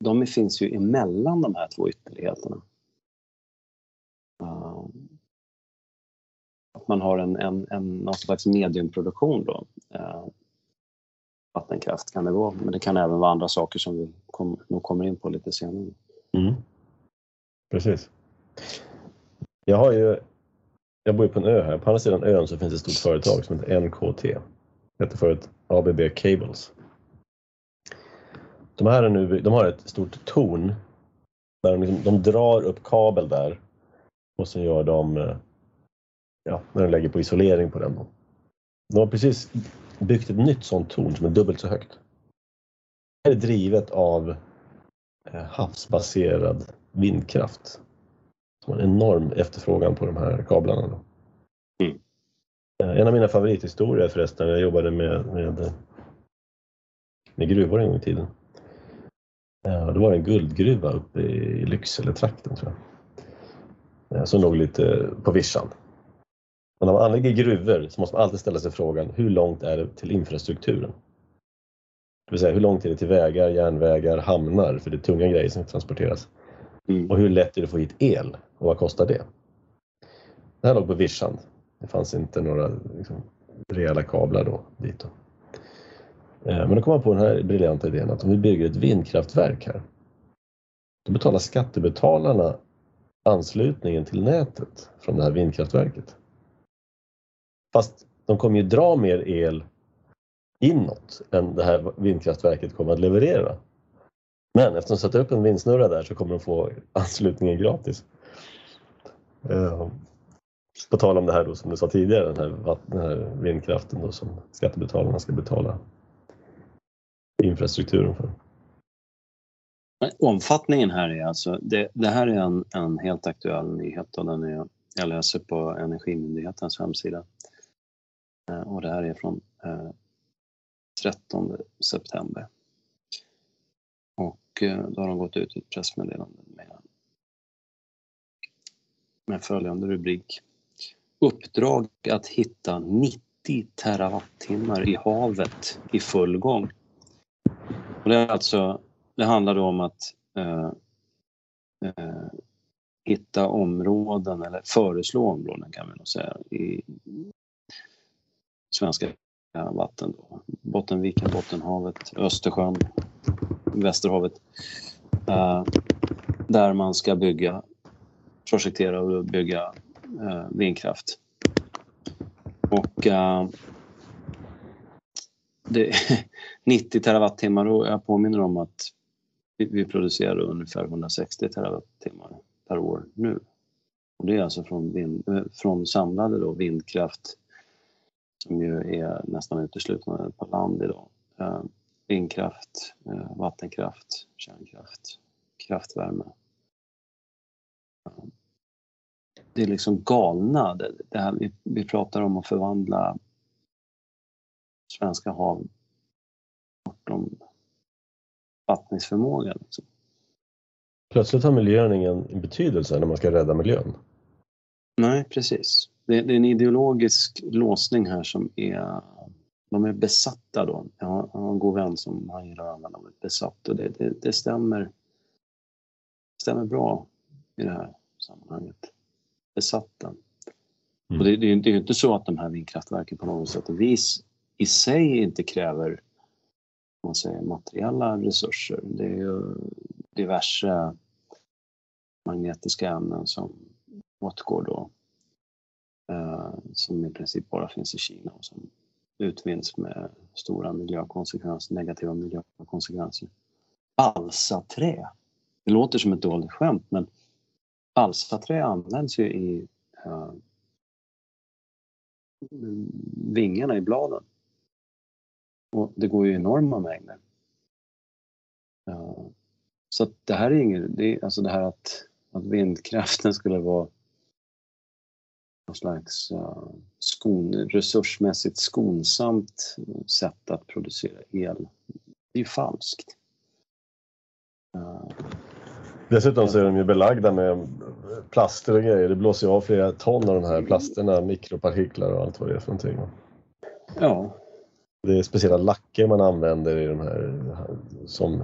Speaker 2: de finns ju emellan de här två ytterligheterna. Eh, att man har en, en, en, någon slags mediumproduktion då. Eh, Vattenkraft kan det vara, men det kan även vara andra saker som vi kom, nog kommer in på lite senare.
Speaker 1: Mm. Precis. Jag har ju jag bor ju på en ö här. På andra sidan ön så finns ett stort företag som heter NKT. Det heter förut ABB Cables. De, här är nu, de har ett stort torn där de, liksom, de drar upp kabel där och så gör de, eh, ja, när de lägger på isolering på den. De har precis byggt ett nytt sånt torn som är dubbelt så högt. Det är drivet av eh, havsbaserad vindkraft som har en enorm efterfrågan på de här kablarna. Då. Mm. Eh, en av mina favorithistorier förresten, jag jobbade med, med, med gruvor en gång i tiden. Eh, det var en guldgruva uppe i Lycksele-trakten tror jag. som låg lite på vischan. Och när man anlägger gruvor så måste man alltid ställa sig frågan hur långt är det till infrastrukturen? Det vill säga hur långt är det till vägar, järnvägar, hamnar för det är tunga grejer som transporteras.
Speaker 2: Mm.
Speaker 1: Och hur lätt är det att få hit el och vad kostar det? Det här låg på vischan. Det fanns inte några liksom, rejäla kablar då dit. Då. Eh, Men då kom man på den här briljanta idén att om vi bygger ett vindkraftverk här, då betalar skattebetalarna anslutningen till nätet från det här vindkraftverket. Fast de kommer ju dra mer el inåt än det här vindkraftverket kommer att leverera. Men eftersom de sätter upp en vindsnurra där så kommer de få anslutningen gratis. Uh, På tal om det här då, som du sa tidigare, den här, den här vindkraften då, som skattebetalarna ska betala infrastrukturen för.
Speaker 2: Omfattningen här är alltså, det, det här är en, en helt aktuell nyhet och den är, jag läser på Energimyndighetens hemsida. Eh, Och det här är från eh, 13 september. Och eh, då har de gått ut i ett pressmeddelande med, med följande rubrik. Uppdrag att hitta 90 terawattimmar i havet i full gång. Och det, är alltså, det handlar då om att eh, eh, hitta områden, eller föreslå områden kan vi nog säga, i svenska vatten. Då. Bottenviken, Bottenhavet, Östersjön, Västerhavet. Eh, där man ska bygga, projektera och bygga eh, vindkraft. Och eh, det, 90 terawattimmar och jag påminner om att vi, vi producerar ungefär 160 terawattimmar per år nu. Och det är alltså från, vind, eh, från samlade då vindkraft som ju är nästan uteslutande på land idag. Eh, vindkraft, eh, vattenkraft, kärnkraft, kraftvärme. Det är liksom galna. Det, det här, vi, vi pratar om att förvandla svenska hav bortom fattningsförmåga. Liksom.
Speaker 1: Plötsligt har miljön ingen betydelse när man ska rädda miljön.
Speaker 2: Nej, precis. Det, det är en ideologisk låsning här som är... De är besatta då. Jag har, jag har en god vän som han gillar att använda ordet besatt och det, det, det stämmer, stämmer bra i det här sammanhanget. Besatta.
Speaker 1: Mm.
Speaker 2: Och det, det, det är ju inte så att de här vindkraftverken på något sätt och vis i sig inte kräver man säger, materiella resurser. Det är ju diverse magnetiska ämnen som åtgår då. Eh, som i princip bara finns i Kina och som utvinns med stora miljökonsekvenser, negativa miljökonsekvenser. Balsaträ. Det låter som ett dåligt skämt men balsaträ används ju i eh, vingarna i bladen. Och det går ju enorma mängder. Uh, Så det här är inget, det alltså det här att, att vindkraften skulle vara någon slags uh, skon, resursmässigt skonsamt sätt att producera el. Det är ju falskt. Uh,
Speaker 1: Dessutom så är de ju belagda med plaster och grejer. Det blåser ju av flera ton av de här plasterna, mikropartiklar och allt vad det är för någonting.
Speaker 2: ja,
Speaker 1: Det är speciella lacker man använder i de här som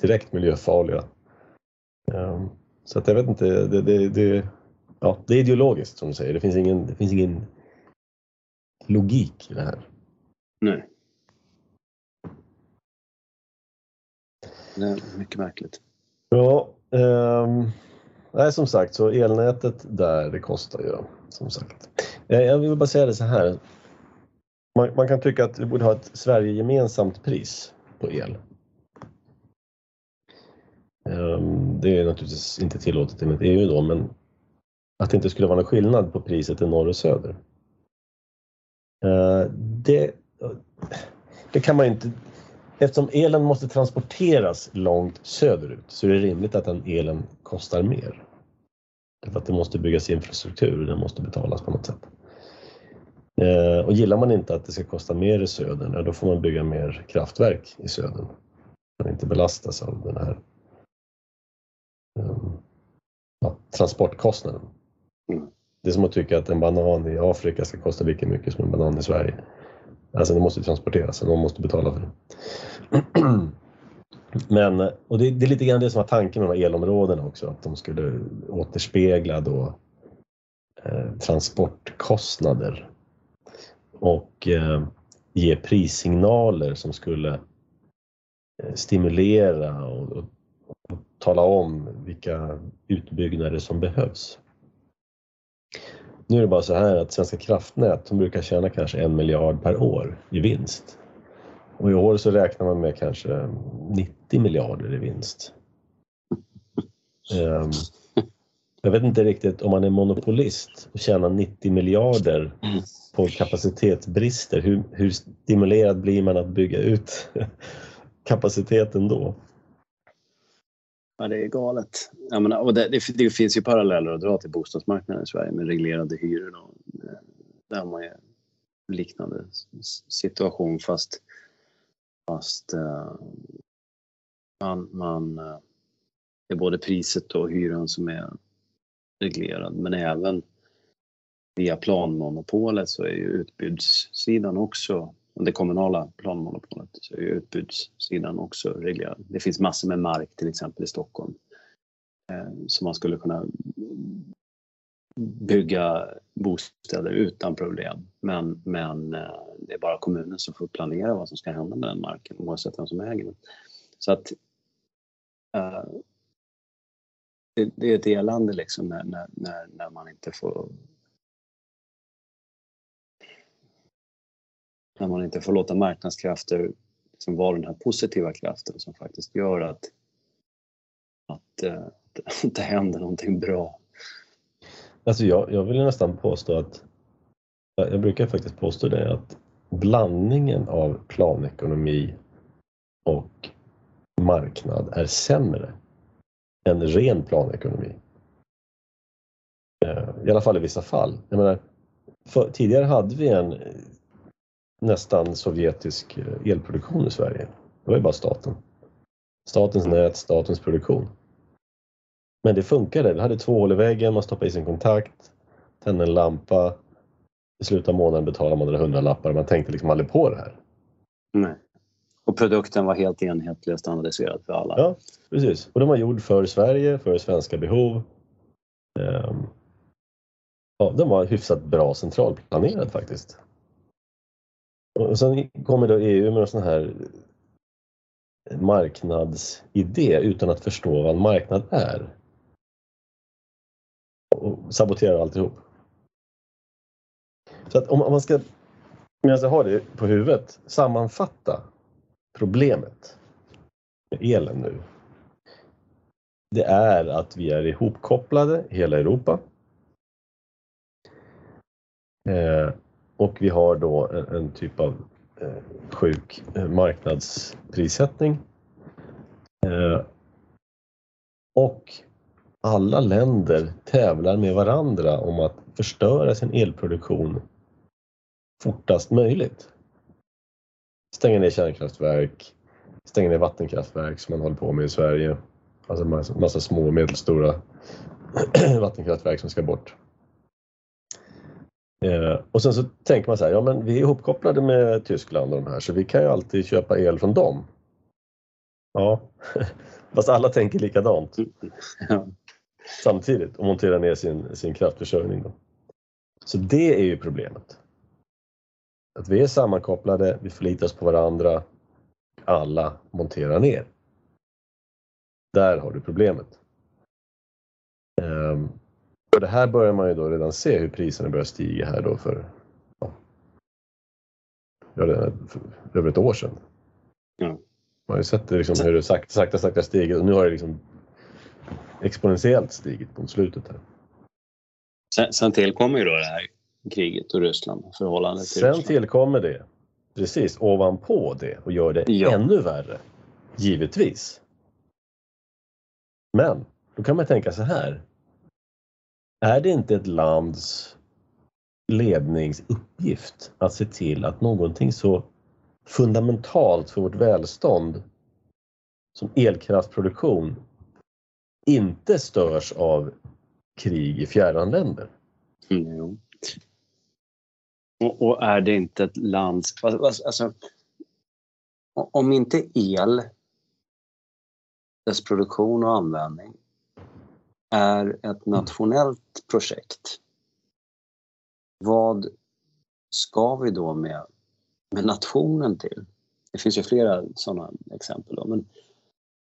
Speaker 1: direkt miljöfarliga. Ehm, Så att jag vet inte, det, det, det, ja, det är ideologiskt som du säger. Det finns ingen, det finns ingen logik i det här.
Speaker 2: nej. Det är mycket märkligt.
Speaker 1: Ja, ehm, nej som sagt så elnätet där det kostar ju som sagt. Eh, Jag vill bara säga det så här. Man, man kan tycka att vi borde ha ett Sverige-gemensamt pris på el. Ehm, Det är naturligtvis inte tillåtet enligt EU då, men att det inte skulle vara någon skillnad på priset i norr och söder. Eh, det, det kan man inte Eftersom elen måste transporteras långt söderut så är det rimligt att den elen kostar mer. Därför att det måste byggas infrastruktur och den måste betalas på något sätt. Eh, och gillar man inte att det ska kosta mer i södern, då får man bygga mer kraftverk i södern. Man inte belastas av den här, ehm, ja, transportkostnaden.
Speaker 2: Mm.
Speaker 1: Det är som att tycka att en banan i Afrika ska kosta lika mycket som en banan i Sverige. Alltså den måste transporteras och någon måste betala för det. Men, och det, det, är lite grann det som var tanken med de här elområdena också, att de skulle återspegla då eh, transportkostnader och eh, ge prissignaler som skulle eh, stimulera och, och, och, tala om vilka utbyggnader som behövs. Nu är det bara så här att Svenska kraftnät de brukar tjäna kanske en miljard per år i vinst. Och i år så räknar man med kanske 90 miljarder i vinst. Um, jag vet inte riktigt om man är monopolist och tjänar 90 miljarder på kapacitetsbrister. Hur, hur stimulerad blir man att bygga ut kapaciteten då?
Speaker 2: Ja, det är galet. Jag menar, och det, det, det, finns ju paralleller att dra till bostadsmarknaden i Sverige med reglerade hyror. Då. Eh, där har man ju liknande situation fast, fast eh, man, man, det är både priset och hyran som är reglerad men även via planmonopolet så är ju utbudssidan också, det kommunala planmonopolet, så är utbudssidan också reglerad. Det finns massor med mark till exempel i Stockholm eh, som man skulle kunna bygga bostäder utan problem. Men, men eh, det är bara kommunen som får planera vad som ska hända med den marken oavsett vem som äger den. Så att eh, det, det, är ett elände liksom när, när, när man inte får när man inte får låta marknadskrafter liksom vara den här positiva kraften som faktiskt gör att, att, eh, att det händer någonting bra.
Speaker 1: Alltså jag, jag vill nästan påstå att, jag brukar faktiskt påstå det, att blandningen av planekonomi och marknad är sämre än ren planekonomi. Eh, I alla fall i vissa fall. Jag menar, för, tidigare hade vi en nästan sovjetisk eh, elproduktion i Sverige. Det var ju bara staten. Statens nät, statens produktion. Men det funkade. Det hade två hål i väggen, man stoppade i sin kontakt, tände en lampa. I slutet av månaden betalade man några hundralappar. Man tänkte liksom aldrig på det här.
Speaker 2: Nej. Och produkten var helt enhetlig och standardiserad för alla.
Speaker 1: Ja, precis. Och den var gjord för Sverige, för svenska behov. Um, ja, den var hyfsat bra centralplanerad faktiskt. Och sen kommer då EU med en sån här marknadsidé utan att förstå vad en marknad är. Och saboterar alltihop. Så att om man ska, medan jag har det på huvudet, sammanfatta problemet med elen nu. Det är att vi är ihopkopplade hela Europa. Eh, och vi har då en, en typ av eh, sjuk eh, marknadsprissättning. Eh, och alla länder tävlar med varandra om att förstöra sin elproduktion fortast möjligt. Stänga ner kärnkraftverk, stänga ner vattenkraftverk som man håller på med i Sverige. Alltså massa, massa små och medelstora vattenkraftverk som ska bort. Eh, och sen så tänker man så här, ja men vi är ihopkopplade med Tyskland och de här så vi kan ju alltid köpa el från dem. Ja, fast alla tänker likadant ja. samtidigt och monterar ner sin, sin kraftförsörjning. Då. Så det är ju problemet. Att vi är sammankopplade, vi förlitar oss på varandra, alla monterar ner. Där har du problemet. Och det här börjar man ju då redan se hur priserna börjar stiga här då för, ja, för över ett år sedan.
Speaker 2: Ja.
Speaker 1: Man har ju sett det liksom hur det sakta, sakta, sakta stiger och nu har det liksom exponentiellt stigit mot slutet här.
Speaker 2: Sen, sen tillkommer ju då det här kriget och Ryssland, förhållandet till
Speaker 1: Sen
Speaker 2: Ryssland.
Speaker 1: tillkommer det, precis, ovanpå det och gör det
Speaker 2: Ja.
Speaker 1: ännu värre. Givetvis. Men då kan man tänka så här. Är det inte ett lands ledningsuppgift att se till att någonting så fundamentalt för vårt välstånd som elkraftproduktion inte störs av krig i fjärran länder.
Speaker 2: Mm, jo. Och, och, är det inte ett lands... Alltså, om inte el, dess produktion och användning är ett nationellt projekt, vad ska vi då med, med nationen till? Det finns ju flera sådana exempel. Då, men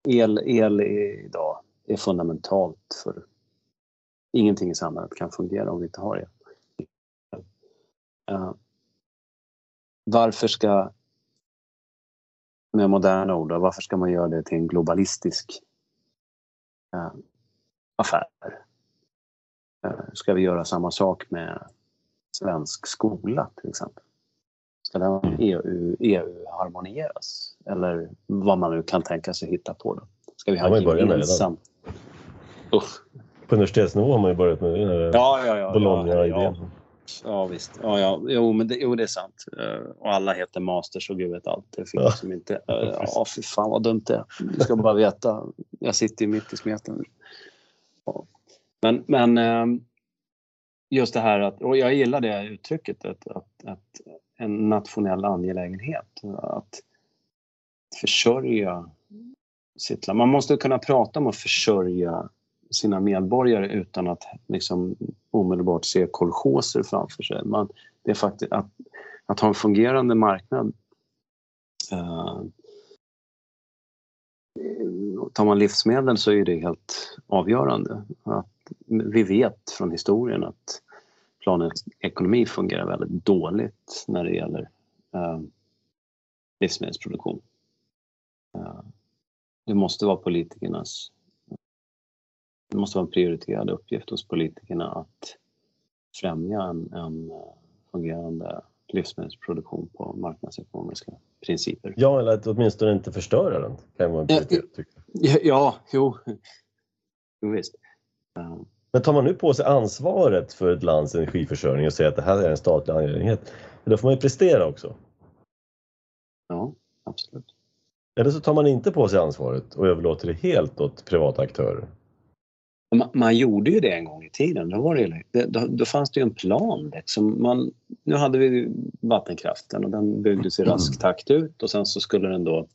Speaker 2: el, el idag är fundamentalt för ingenting i samhället kan fungera om vi inte har el. Uh, varför ska, med moderna ord, varför ska man göra det till en globalistisk uh, affär? Uh, ska vi göra samma sak med svensk skola till exempel? Ska den EU, EU-harmonieras? Eller vad man nu kan tänka sig hitta på. Då. Ska vi ha gemensam...
Speaker 1: Usch. På universitetsnivå har man ju börjat med.
Speaker 2: Ja, ja, ja.
Speaker 1: Bologna-idén.
Speaker 2: Ja, ja, visst. Ja, ja. Jo, men det, jo, det är sant. Uh, och alla heter masters och gud vet allt. Det finns ja. som inte... Ja, fy fan vad dumt det är. Du ska bara veta. Jag sitter ju mitt i smeten. Men, men ehm, just det här att... Och jag gillar det uttrycket. Att, att, att en nationell angelägenhet. Att försörja sitt land. Man måste kunna prata om att försörja sina medborgare utan att liksom omedelbart se kolchoser framför sig. Man, det är faktiskt att, att ha en fungerande marknad eh, Eh, tar man livsmedel så är det helt avgörande. Att vi vet från historien att planekonomi fungerar väldigt dåligt när det gäller eh, livsmedelsproduktion. Eh, det måste vara politikernas det måste vara en prioriterad uppgift hos politikerna att främja en, en eh, fungerande livsmedelsproduktion på marknadsekonomiska principer.
Speaker 1: Ja, eller att åtminstone inte förstöra den. Kan vara
Speaker 2: ja, jo. jo visst.
Speaker 1: Men tar man nu på sig ansvaret för ett lands energiförsörjning och säger att det här är en statlig angelägenhet, då får man ju prestera också.
Speaker 2: Ja, absolut.
Speaker 1: Eller så tar man inte på sig ansvaret och överlåter det helt åt privata aktörer.
Speaker 2: Man, man, gjorde ju det en gång i tiden. Då, var det, då, då fanns det ju en plan. Liksom. Man, nu hade vi vattenkraften och den byggdes i rask mm. takt ut och sen så skulle den då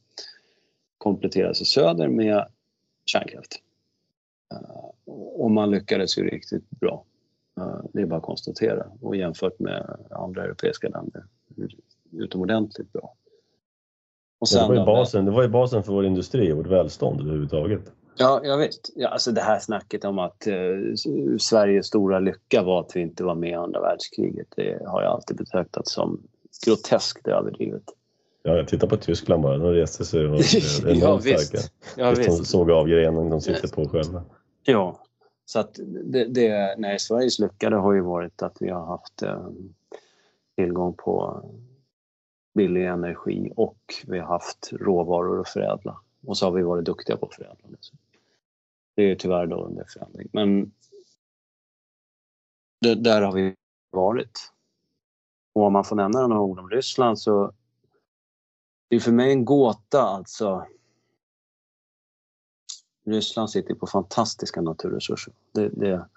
Speaker 2: kompletteras i söder med kärnkraft. Uh, och man lyckades ju riktigt bra. Uh, det är bara att konstatera. Och jämfört med andra europeiska länder utomordentligt bra.
Speaker 1: Och sen det, var ju basen, det var ju basen för vår industri och vårt välstånd överhuvudtaget.
Speaker 2: Ja, jag vet. Ja, alltså det här snacket om att eh, Sveriges stora lycka var att vi inte var med i andra världskriget. Det har jag alltid betraktat som groteskt överdrivet.
Speaker 1: Ja, jag tittar på Tyskland bara. De reste sig och var
Speaker 2: ja, visst. Ja,
Speaker 1: visst. De såg av grenen de sitter på själva.
Speaker 2: Ja, så att det, det, nej, Sveriges lycka det har ju varit att vi har haft eh, tillgång på billig energi och vi har haft råvaror att förädla. Och så har vi varit duktiga på att. Det är tyvärr då under förändring. Men det, där har vi varit. Och om man får nämna några ord om Ryssland så det är för mig en gåta alltså. Ryssland sitter på fantastiska naturresurser. Det, det,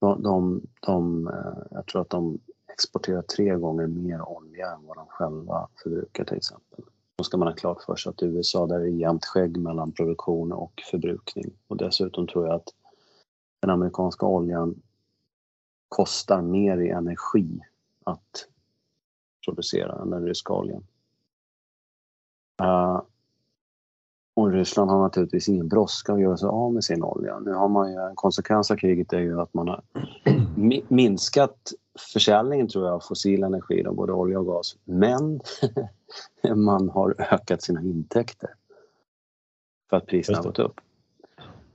Speaker 2: de, de, de, eh, jag tror att de exporterar tre gånger mer olja än vad de själva förbrukar till exempel. Då ska man ha klart för sig att i USA där är det jämnt skägg mellan produktion och förbrukning. Och dessutom tror jag att den amerikanska oljan kostar mer i energi att producera än den ryska oljan. Uh, och Ryssland har naturligtvis ingen brådska att göra sig av med sin olja. Nu har man ju, en konsekvens av kriget är ju att man har minskat försäljningen tror jag av fossil energi, då, både olja och gas. Men man har ökat sina intäkter för att priserna har gått upp.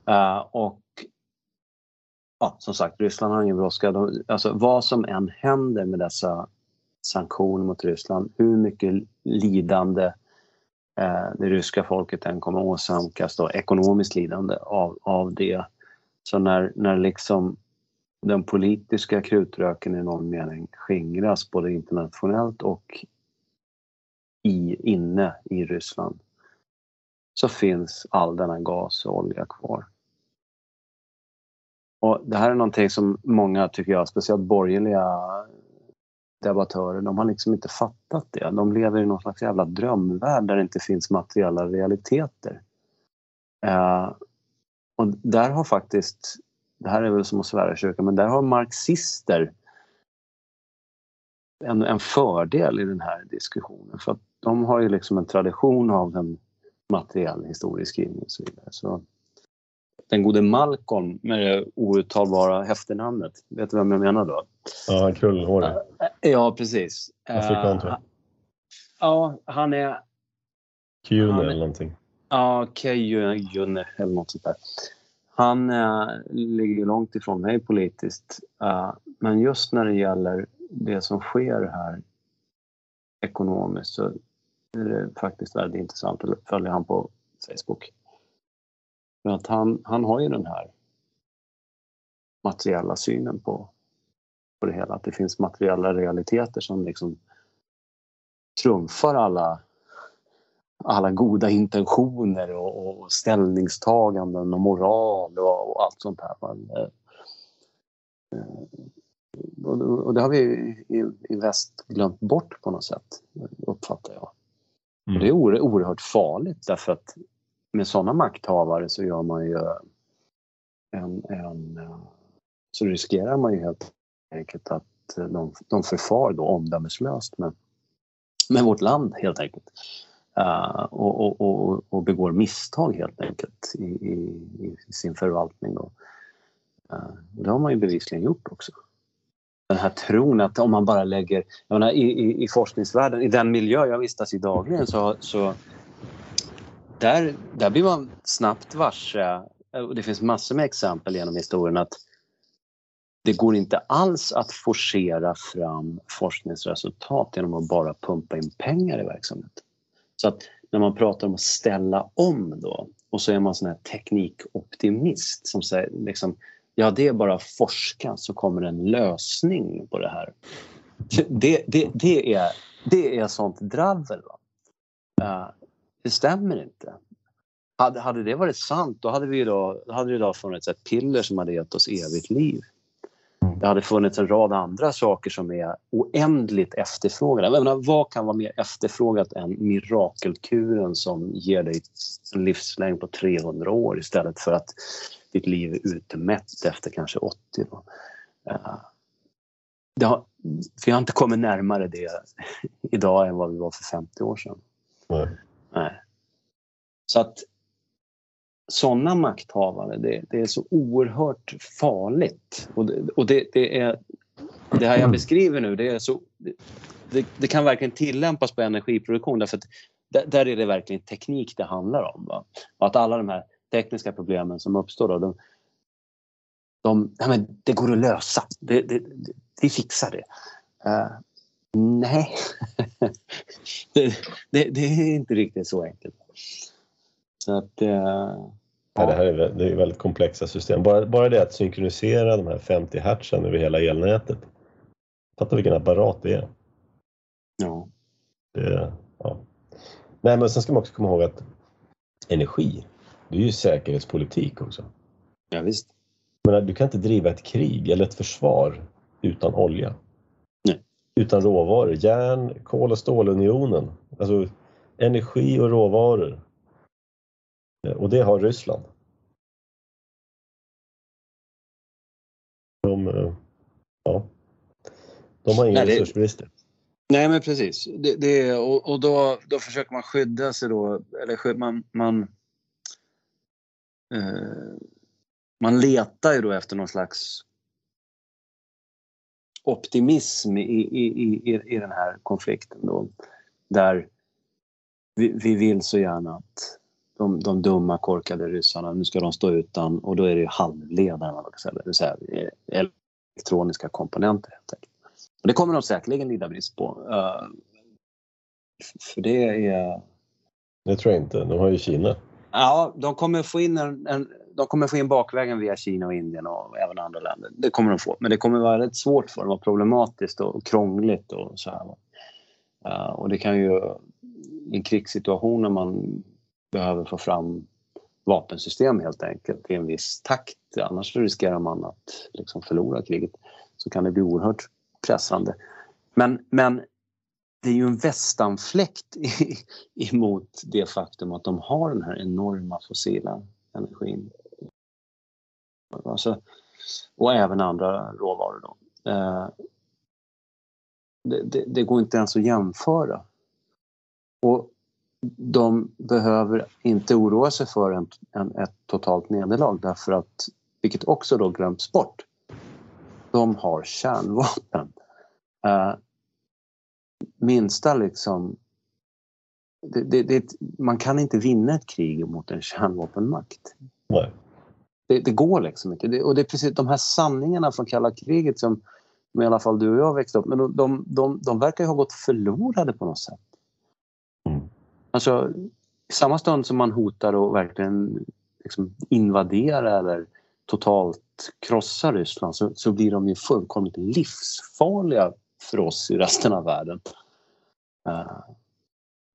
Speaker 2: Uh, och ja, som sagt, Ryssland har ingen brådska. Alltså, vad som än händer med dessa sanktioner mot Ryssland, hur mycket lidande eh, det ryska folket än kommer åsamkas, då, ekonomiskt lidande av, av det. Så när, när liksom den politiska krutröken i någon mening skingras både internationellt och i, inne i Ryssland så finns all denna gas och olja kvar. Och det här är någonting som många, tycker jag, speciellt borgerliga debattörer, de har liksom inte fattat det. De lever i någon slags jävla drömvärld där det inte finns materiella realiteter. Eh, och där har faktiskt, det här är väl som att svära i kyrkan, men där har marxister en, en fördel i den här diskussionen. För att de har ju liksom en tradition av en materiell historieskrivning och så vidare. Så den gode Malcolm med det outtalbara efternamnet, vet du vem jag menar då?
Speaker 1: Ja, krullhårig.
Speaker 2: Ja, precis.
Speaker 1: Afrikan tror jag.
Speaker 2: Ja, han är...
Speaker 1: Kyune eller någonting.
Speaker 2: Ja, Kyune eller något sånt där. Han äh, ligger långt ifrån mig politiskt. Äh, men just när det gäller det som sker här ekonomiskt så är det faktiskt väldigt intressant att följa han på Facebook. För att han, han har ju den här materiella synen på, på det hela. Att det finns materiella realiteter som liksom trumfar alla, alla goda intentioner och, och ställningstaganden och moral och, och allt sånt här. Men, eh, eh, och det har vi i, i väst glömt bort på något sätt, uppfattar jag. Mm. Det är oerhört farligt därför att med sådana makthavare så gör man ju en, en så riskerar man ju helt enkelt att de, de förfar då omdömeslöst med, med vårt land helt enkelt. Uh, och, och, och, och, begår misstag helt enkelt i, i, i sin förvaltning. Och, uh, det har man ju bevisligen gjort också den här tron att om man bara lägger... Menar, i, i, I forskningsvärlden, i den miljö jag vistas i dagligen så, så där, där blir man snabbt varse, och det finns massor med exempel genom historien att det går inte alls att forcera fram forskningsresultat genom att bara pumpa in pengar i verksamheten. Så att när man pratar om att ställa om då och så är man sån här teknikoptimist som säger liksom ja det är bara att forska så kommer en lösning på det här. Det, det, det, är, det är sånt dravel. Va? Eh, det stämmer inte. Hade, hade det varit sant då hade, vi idag, då hade det idag funnits ett piller som hade gett oss evigt liv. Det hade funnits en rad andra saker som är oändligt efterfrågade. menar, vad kan vara mer efterfrågat än mirakelkuren som ger dig en livslängd på 300 år istället för att ditt liv är utmätt efter kanske 80. Då. Uh, det har, vi har inte kommit närmare det idag än vad vi var för 50 år sedan.
Speaker 1: Nej.
Speaker 2: Nej. Så att sådana makthavare, det, det, är så oerhört farligt. Och, det, och det, det, är, det här jag beskriver nu, det, är så, det, det kan verkligen tillämpas på energiproduktion därför att där, där är det verkligen teknik det handlar om. Va? Och att alla de här tekniska problemen som uppstår då, de, de, ja, men det går att lösa. Det, det, det, vi fixar det. Uh, nej, det, är inte riktigt så enkelt. Så att, uh,
Speaker 1: ja. det här är, det är väldigt komplexa system. Bara, bara det att synkronisera de här 50 hertzen över hela elnätet. Fatta vilken apparat det är.
Speaker 2: Ja.
Speaker 1: Det, ja. Nej, men sen ska man också komma ihåg att energi det är ju säkerhetspolitik också.
Speaker 2: Ja, visst.
Speaker 1: Men du kan inte driva ett krig eller ett försvar utan olja.
Speaker 2: Nej.
Speaker 1: Utan råvaror. Järn, kol och stålunionen. Alltså energi och råvaror. Och det har Ryssland. De, eh, ja, de har inga resursbrister.
Speaker 2: Nej men precis. Det, det, och, och då, då försöker man skydda sig då. Eller man, man Eh, Eh, man letar ju då efter någon slags optimism i, i, i, i den här konflikten då. Där vi, vi vill så gärna att de, de dumma korkade ryssarna, nu ska de stå utan och då är det ju halvledarna, det vill säga eh, elektroniska komponenter helt enkelt. Och det kommer de säkerligen lida brist på. Uh, för det är...
Speaker 1: Det tror jag inte, de har ju Kina.
Speaker 2: Ja, de kommer få in en, en, de kommer få in bakvägen via Kina och Indien och även andra länder. Det kommer de få. Men det kommer vara rätt svårt för dem och problematiskt och krångligt och så här. Uh, och det kan ju i en krigssituation när man behöver få fram vapensystem helt enkelt i en viss takt. Annars riskerar man att liksom förlora kriget. Så kan det bli oerhört pressande. Men, men det är ju en västanfläkt emot det faktum att de har den här enorma fossila energin. Alltså, och även andra råvaror. Då. Eh, det, det, det, går inte ens att jämföra. Och de behöver inte oroa sig för en, en, ett totalt nederlag därför att, vilket också då glömts bort, de har kärnvapen. Eh, minsta liksom... Det, det, det, man kan inte vinna ett krig mot en kärnvapenmakt.
Speaker 1: Nej.
Speaker 2: Det, går liksom inte. och det är precis de här sanningarna från kalla kriget som, i alla fall du och jag växte upp med, de, de, de, de verkar ha gått förlorade på något sätt. Mm. Alltså, i samma stund som man hotar att verkligen liksom invadera eller totalt krossa Ryssland så, så blir de ju fullkomligt livsfarliga för oss i resten av världen. Uh,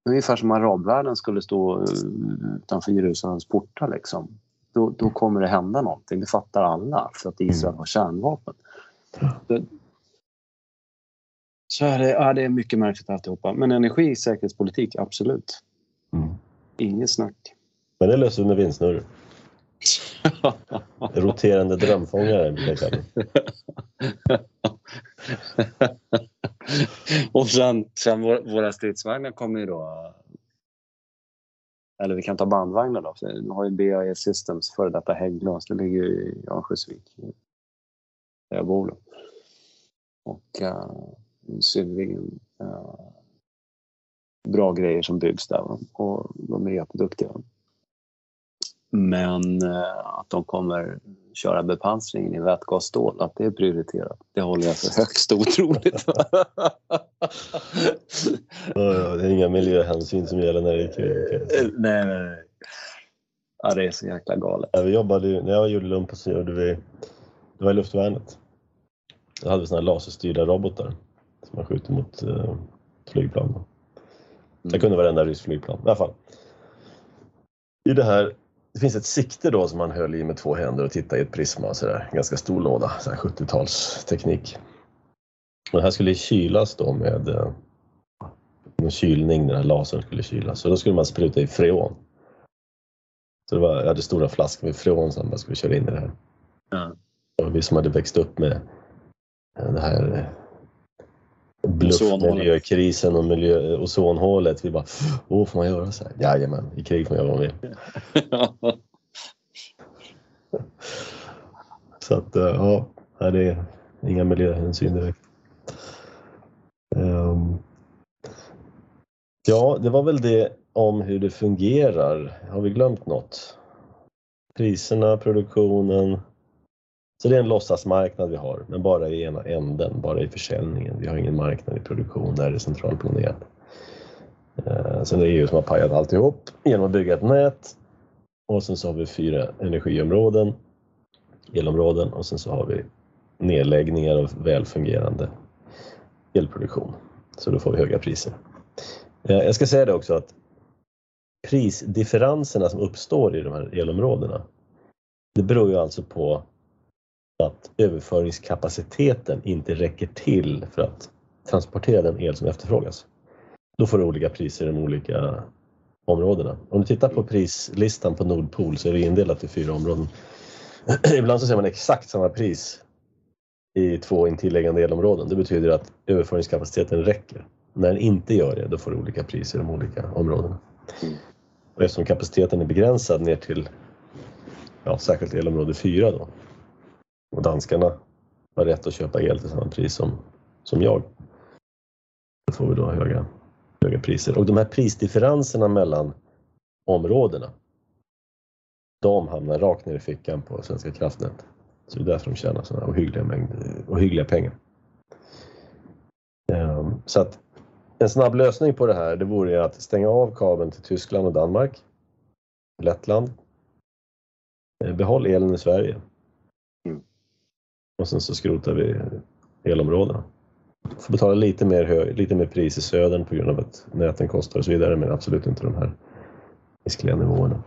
Speaker 2: ungefär som arabvärlden skulle stå uh, utanför Jerusalems portar liksom. Då, då kommer det hända någonting, det fattar alla för att Israel mm. har kärnvapen. Det, så är det, ja, det är mycket märkligt alltihopa. Men energi, säkerhetspolitik, absolut. Mm. Inget snack.
Speaker 1: Men det löser vi med vindsnurror. Roterande drömfångare
Speaker 2: Och sen, sen våra stridsvagnar kommer ju då... Eller vi kan ta bandvagnar då. Vi har ju BAE Systems, före detta Hägglunds, det ligger ju i Örnsköldsvik. Där jag bor. Och eh, uh, synnerligen uh, eh, bra grejer som byggs där. Och de är jätteduktiga. Men eh, att de kommer köra bepansringen i vätgasstål, att det är prioriterat, det håller jag för högst otroligt.
Speaker 1: det är inga miljöhänsyn som gäller när det är krig?
Speaker 2: Eh, nej, nej, nej. Ja, det är så jäkla galet.
Speaker 1: Ja, vi jobbade, när jag gjorde lumpen så gjorde vi, det var i luftvärnet. Då hade vi här laserstyrda robotar som man skjuter mot uh, flygplan. Mm. Det kunde varenda rysk flygplan i alla fall. I det här det finns ett sikte då som man höll i med två händer och tittade i ett prisma. Så där. Ganska stor låda, 70-talsteknik. Och det här skulle kylas då med eh, en kylning, den här lasern skulle kylas. Så då skulle man spruta i freon. Så det var, jag hade stora flaskor med freon som man skulle köra in i det här. Ja. Och vi som hade växt upp med det här eh, bluffmiljökrisen och miljö, ozonhålet. Vi bara, åh får man göra så här? Jajamän, i krig får man göra vad man vill. så att eh, ja, det är inga miljöhänsyn direkt. Um, ja, det var väl det om hur det fungerar. Har vi glömt något? Priserna, produktionen, så det är en låtsasmarknad vi har, men bara i ena änden, bara i försäljningen. Vi har ingen marknad i produktion, där är det centralplanerat. Eh, sen är det EU som har pajat alltihop genom att bygga ett nät och sen så har vi fyra energiområden, elområden och sen så har vi nedläggningar av välfungerande elproduktion. Så då får vi höga priser. Eh, jag ska säga det också att prisdifferenserna som uppstår i de här elområdena, det beror ju alltså på att överföringskapaciteten inte räcker till för att transportera den el som efterfrågas. Då får du olika priser i de olika områdena. Om du tittar på prislistan på Nordpol så är det indelat i fyra områden. Ibland så ser man exakt samma pris i två intilliggande elområden. Det betyder att överföringskapaciteten räcker. När den inte gör det, då får du olika priser i de olika områdena. Mm. Och eftersom kapaciteten är begränsad ner till ja, särskilt elområde 4 då, och danskarna har rätt att köpa el till samma pris som, som jag. Då får vi då höga, höga priser. Och de här prisdifferenserna mellan områdena, de hamnar rakt ner i fickan på Svenska kraftnät. Så det är därför de tjänar sådana ohyggliga, mängder, ohyggliga pengar. Ehm, så att en snabb lösning på det här det vore att stänga av kabeln till Tyskland och Danmark, Lettland. Ehm, behåll elen i Sverige och sen så skrotar vi elområdena. Får betala lite mer, hög, lite mer pris i södern på grund av att näten kostar och så vidare men absolut inte de här hiskeliga nivåerna.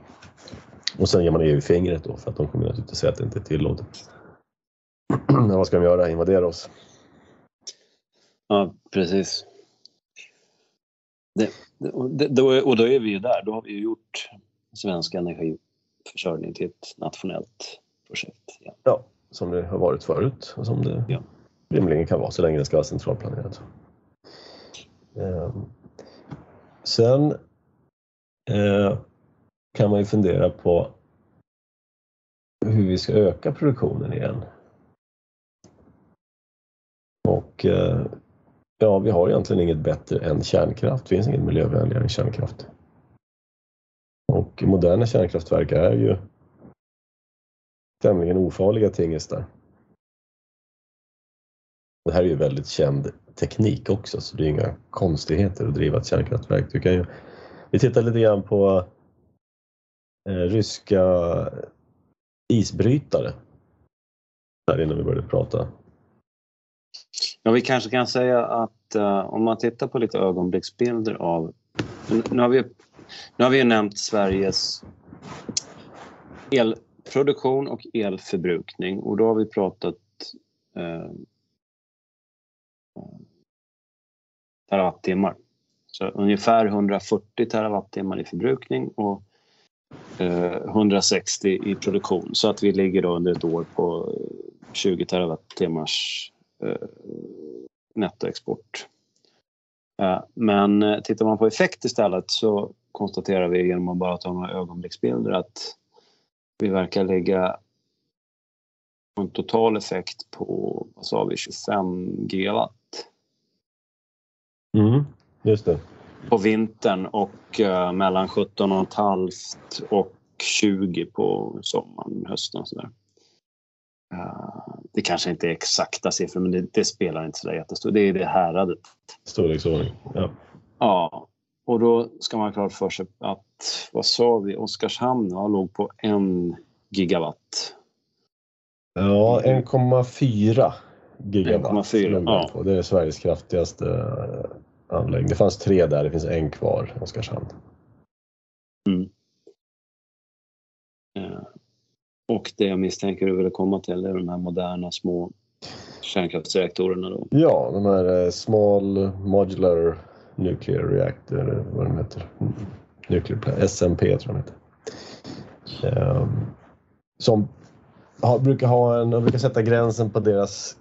Speaker 1: Och sen ger man EU fingret då för att de kommer naturligtvis säga att det inte är tillåtet. vad ska de göra? Invadera oss?
Speaker 2: Ja, precis. Det, det, då, och då är vi ju där. Då har vi ju gjort svensk energiförsörjning till ett nationellt projekt.
Speaker 1: Ja, ja som det har varit förut och som det ja. rimligen kan vara så länge det ska vara centralplanerat. Um, sen uh, kan man ju fundera på hur vi ska öka produktionen igen. Och uh, Ja, vi har egentligen inget bättre än kärnkraft. Det finns inget miljövänligare än kärnkraft. Och moderna kärnkraftverk är ju tämligen ofarliga tingestar. Det här är ju väldigt känd teknik också, så det är inga konstigheter att driva ett kärnkraftverk. Du kan ju, vi tittar lite grann på eh, ryska isbrytare här innan vi började prata.
Speaker 2: Ja, vi kanske kan säga att uh, om man tittar på lite ögonblicksbilder av... Nu har vi, nu har vi nämnt Sveriges Produktion och elförbrukning och då har vi pratat eh, terawattimmar. Så ungefär 140 terawattimmar i förbrukning och eh, 160 i produktion. Så att vi ligger då under ett år på 20 terawattimmars Eh, nettoexport. Eh, men eh, tittar man på effekt istället så konstaterar vi genom att bara ta några ögonblicksbilder att vi verkar ligga på en total effekt på, vad sa vi, 25 gigawatt.
Speaker 1: Mm, just det.
Speaker 2: På vintern och uh, mellan 17,5 och 20 på sommaren, hösten och sådär. Uh, det kanske inte är exakta siffror, men det, det spelar inte så jättestort. Det är det häradet.
Speaker 1: Storleksordning, ja.
Speaker 2: Ja, och då ska man ha klart för sig att, vad sa vi, Oskarshamn ja, låg på en gigawatt.
Speaker 1: Ja, 1,4 gigawatt.
Speaker 2: 1,4, ja.
Speaker 1: Det är Sveriges kraftigaste eh, anläggning. Det fanns tre där, det finns en kvar, Oskarshamn.
Speaker 2: Mm. Och det jag misstänker du vill komma till är de här moderna små kärnkraftsreaktorerna då?
Speaker 1: Ja, de här eh, Small Modular Nuclear Reactor, vad den heter. Nuclear SMP tror jag den heter. Um, som har, brukar ha en, de brukar sätta gränsen på deras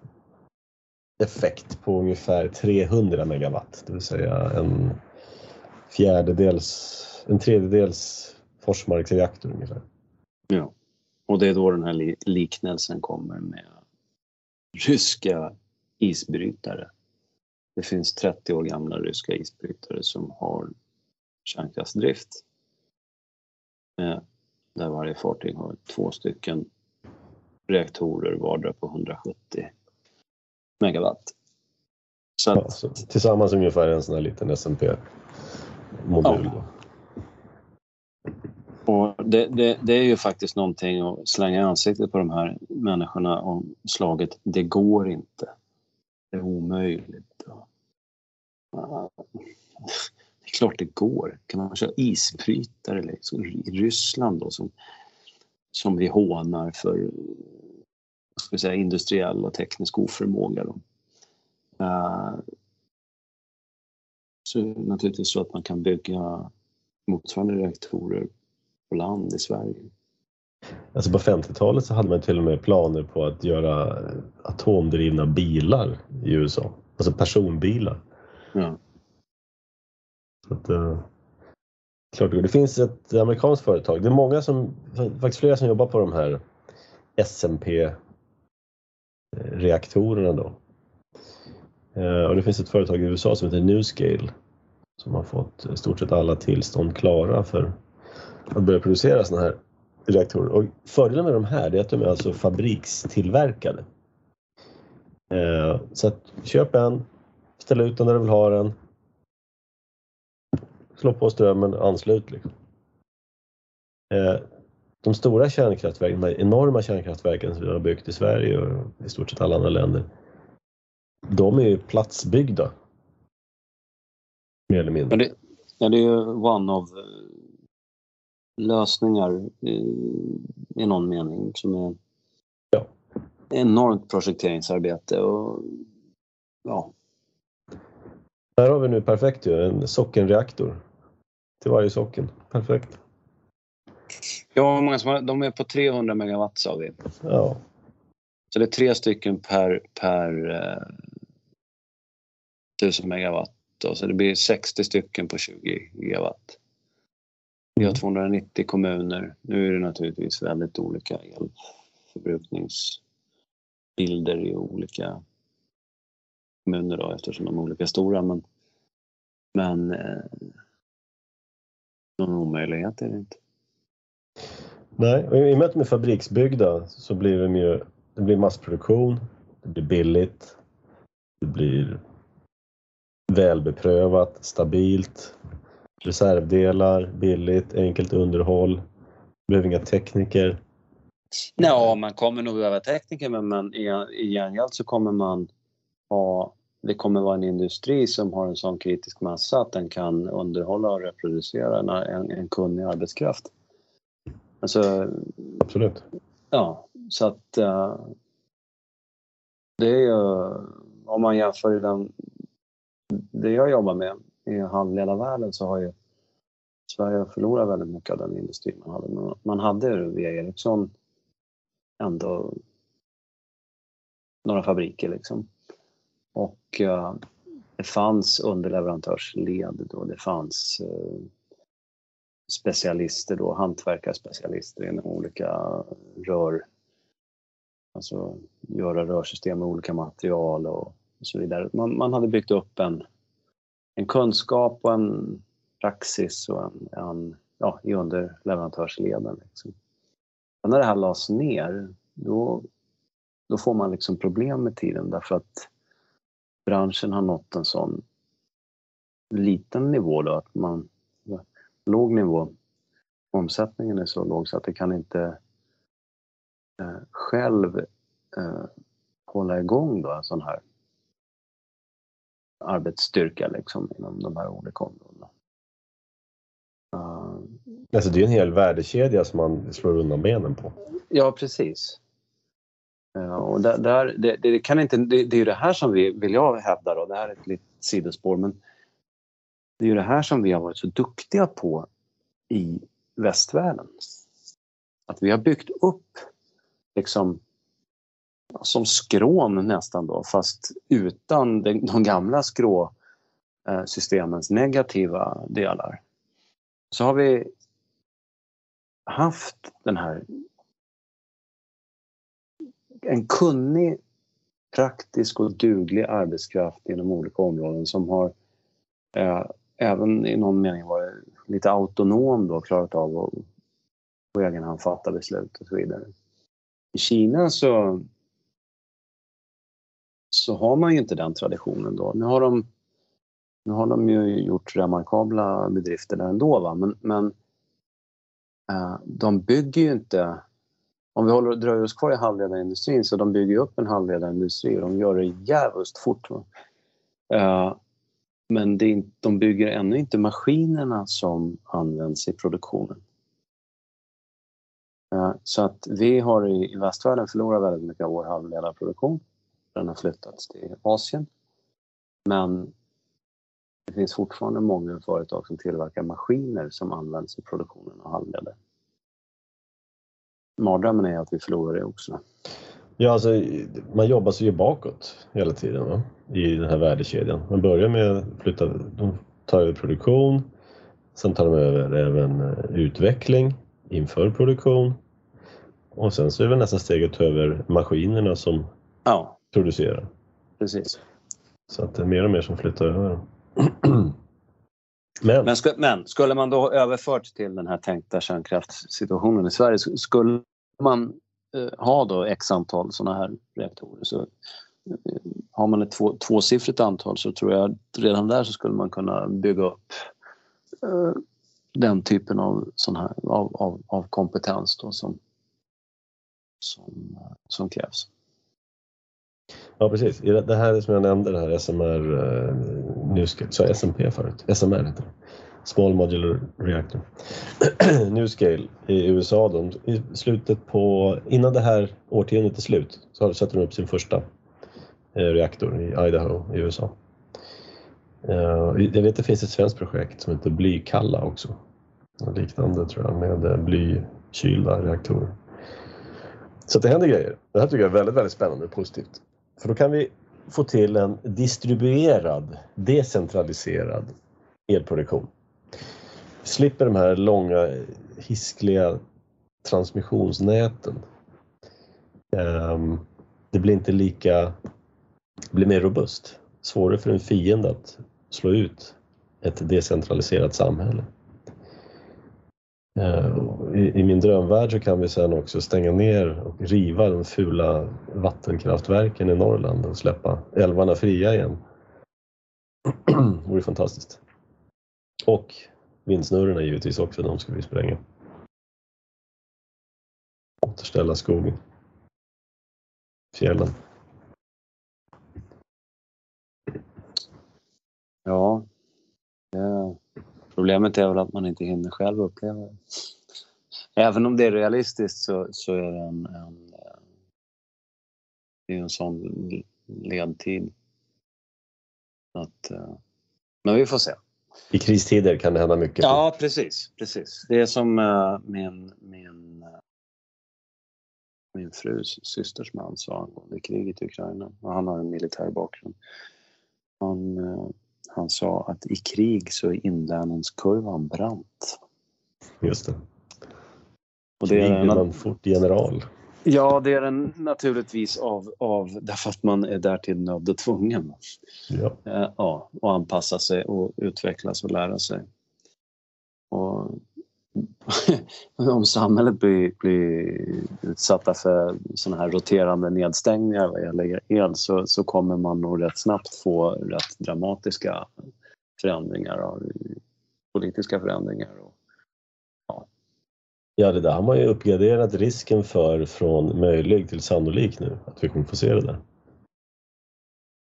Speaker 1: effekt på ungefär 300 megawatt, det vill säga en fjärdedels, en tredjedels Forsmarksreaktor ungefär.
Speaker 2: Ja. Och det är då den här liknelsen kommer med ryska isbrytare. Det finns 30 år gamla ryska isbrytare som har kärnkraftsdrift. Eh, där varje fartyg har två stycken reaktorer vardera på 170 megawatt.
Speaker 1: Så att, ja, så tillsammans ungefär en sån här liten SMP-modul. Ja.
Speaker 2: Och det, det, det, är ju faktiskt någonting att slänga i ansiktet på de här människorna om slaget det går inte. Är omöjligt. Det är klart det går. Kan man köra isbrytare liksom, i Ryssland då som, som vi hånar för ska säga, industriell och teknisk oförmåga. Då. Eh, är så naturligtvis så att man kan bygga motsvarande reaktorer på land i Sverige.
Speaker 1: Alltså på 50-talet så hade man till och med planer på att göra atomdrivna bilar i USA. Alltså personbilar.
Speaker 2: Ja.
Speaker 1: Så att, uh, klart det, det finns ett amerikanskt företag. Det är många som, faktiskt flera som jobbar på de här SMP-reaktorerna då. Uh, och det finns ett företag i USA som heter Newscale som har fått i stort sett alla tillstånd klara för att börja producera sådana här reaktorer. Och fördelen med de här är att de är alltså fabrikstillverkade. Eh, så att köp en, ställ ut den där du vill ha den. Slå på strömmen, anslut liksom. Eh, de stora kärnkraftverken, de enorma kärnkraftverken som vi har byggt i Sverige och i stort sett alla andra länder. De är ju platsbyggda. Mer eller mindre.
Speaker 2: Ja, det, ja, det är ju one of eh, lösningar i, i någon mening som är
Speaker 1: Ja.
Speaker 2: enormt projekteringsarbete och ja,
Speaker 1: Här har vi nu perfekt ju, en sockenreaktor. Till varje socken. Perfekt.
Speaker 2: Ja, många som de är på 300 megawatt sa vi.
Speaker 1: Ja,
Speaker 2: Så det är tre stycken per, per eh, 1000 megawatt. Då, så det blir 60 stycken på 20 gigawatt. Vi har 290 kommuner. Nu är det naturligtvis väldigt olika elförbrukningsbilder i olika kommuner då, eftersom de är olika stora. Men, men eh, någon omöjlighet är det inte.
Speaker 1: Nej, och i och med att de är fabriksbyggda så blir de ju, det blir massproduktion, det blir billigt, det blir välbeprövat, stabilt, reservdelar, billigt, enkelt underhåll, behöver inga tekniker.
Speaker 2: Ja, man kommer nog behöva tekniker men, men i, i gengäld så kommer man ha det kommer vara en industri som har en sån kritisk massa att den kan underhålla och reproducera en, en, kunnig arbetskraft. Alltså,
Speaker 1: Absolut.
Speaker 2: ja, så att eh, det är ju, om man jämför den, det jag jobbar med i halvledarvärlden så har ju Sverige förlorat väldigt mycket av den industrin man hade. Man hade via Ericsson ändå några fabriker liksom. Och uh, det fanns underleverantörsled då, det fanns uh, specialister då, hantverkarspecialister inom olika rör, alltså göra rörsystem med olika material och, och så vidare. Man, man hade byggt upp en, en kunskap och en praxis och en, en ja, i underleverantörsleden. Liksom. Men när det här lades ner, då, då får man liksom problem med tiden därför att branschen har nått en sån liten nivå då att man, låg nivå, omsättningen är så låg så att det kan inte eh, själv eh, hålla igång då en sån här arbetsstyrka liksom inom de här olika områdena. Uh,
Speaker 1: Alltså det är en hel värdekedja som man slår undan benen på.
Speaker 2: Ja, precis. Ja, och där, där, det, det, kan inte, det, det är ju det här som vi, vill jag hävda då, det här är ett litet sidospår, men det är ju det här som vi har varit så duktiga på i västvärlden. Att vi har byggt upp liksom som skrån nästan då, fast utan de, gamla skråsystemens eh, negativa delar. Så har vi haft den här en kunnig, praktisk och duglig arbetskraft inom olika områden som har eh, även i någon mening varit lite autonom då, klarat av att på egen hand fatta beslut och så vidare. I Kina så, så har man ju inte den traditionen då. Nu har de, nu har de ju gjort remarkabla bedrifter där ändå, va? men, men eh, de bygger ju inte om vi håller, dröjer oss kvar i halvledarindustrin så de bygger upp en halvledarindustri och de gör det jävligt fort. Eh, men det är, de bygger ännu inte maskinerna som används i produktionen. Eh, så att vi har i, i västvärlden förlorat väldigt mycket av vår halvledarproduktion. Den har flyttats till Asien. Men det finns fortfarande många företag som tillverkar maskiner som används i produktionen av halvledare mardrömmen är att vi förlorar det också.
Speaker 1: Ja, alltså, man jobbar sig ju bakåt hela tiden va? i den här värdekedjan. Man börjar med att flytta, de tar över produktion, sen tar de över även eh, utveckling inför produktion och sen så är väl nästa steget att ta över maskinerna som
Speaker 2: ja.
Speaker 1: Producerar.
Speaker 2: Precis.
Speaker 1: Så att det är mer och mer som flyttar över.
Speaker 2: Men, men, men, skulle man då överfört till den här tänkta kärnkraftssituationen i Sverige skulle man eh, ha då x antal sådana här reaktorer så eh, har man ett två, tvåsiffrigt antal så tror jag att redan där så skulle man kunna bygga upp eh, den typen av, sån här, av, av, av kompetens då som, som, som krävs.
Speaker 1: Ja precis, det här som jag nämnde, det här SMR, eh, nu sa jag SMP förut, SMR heter det. Small Modular Reactor. Newscale i USA, de, i slutet på, innan det här årtiondet är slut, så sätter de upp sin första eh, reaktor i Idaho i USA. Eh, jag vet att det finns ett svenskt projekt som heter Blykalla också. Liknande tror jag med blykylda reaktorer. Så det händer grejer. Det här tycker jag är väldigt, väldigt spännande och positivt. För då kan vi få till en distribuerad, decentraliserad elproduktion. Vi slipper de här långa hiskliga transmissionsnäten. Ehm, det blir inte lika, det blir mer robust. Svårare för en fiende att slå ut ett decentraliserat samhälle. Ehm, i, min drömvärld så kan vi sen också stänga ner och riva de fula vattenkraftverken i Norrland och släppa älvarna fria igen. det vore fantastiskt. Och vindsnurrorna givetvis också, de ska vi spränga. Återställa skogen. Fjällen.
Speaker 2: Ja, det Problemet är väl att man inte hinner själv uppleva det. Även om det är realistiskt så, så är det en, en, det är en sån ledtid. Att, eh, men vi får se.
Speaker 1: I kristider kan det hända mycket.
Speaker 2: Ja, precis. precis. Det är som uh, min, min, uh, min frus systers man sa angående kriget i Ukraina. Och han har en militär bakgrund. Han, han sa att i krig så är inlärningskurvan brant.
Speaker 1: Just det. Och det är man fort general.
Speaker 2: Ja, det är den naturligtvis av, av därför att man är därtill nödd och tvungen. Ja. Eh, ja, och anpassa sig och utvecklas och lära sig. Och om samhället blir, blir utsatta för sådana här roterande nedstängningar vad gäller el så, så kommer man nog rätt snabbt få rätt dramatiska förändringar, av, politiska förändringar. Och.
Speaker 1: Ja, det där har man ju uppgraderat risken för från möjlig till sannolik nu, att vi kommer få se det där.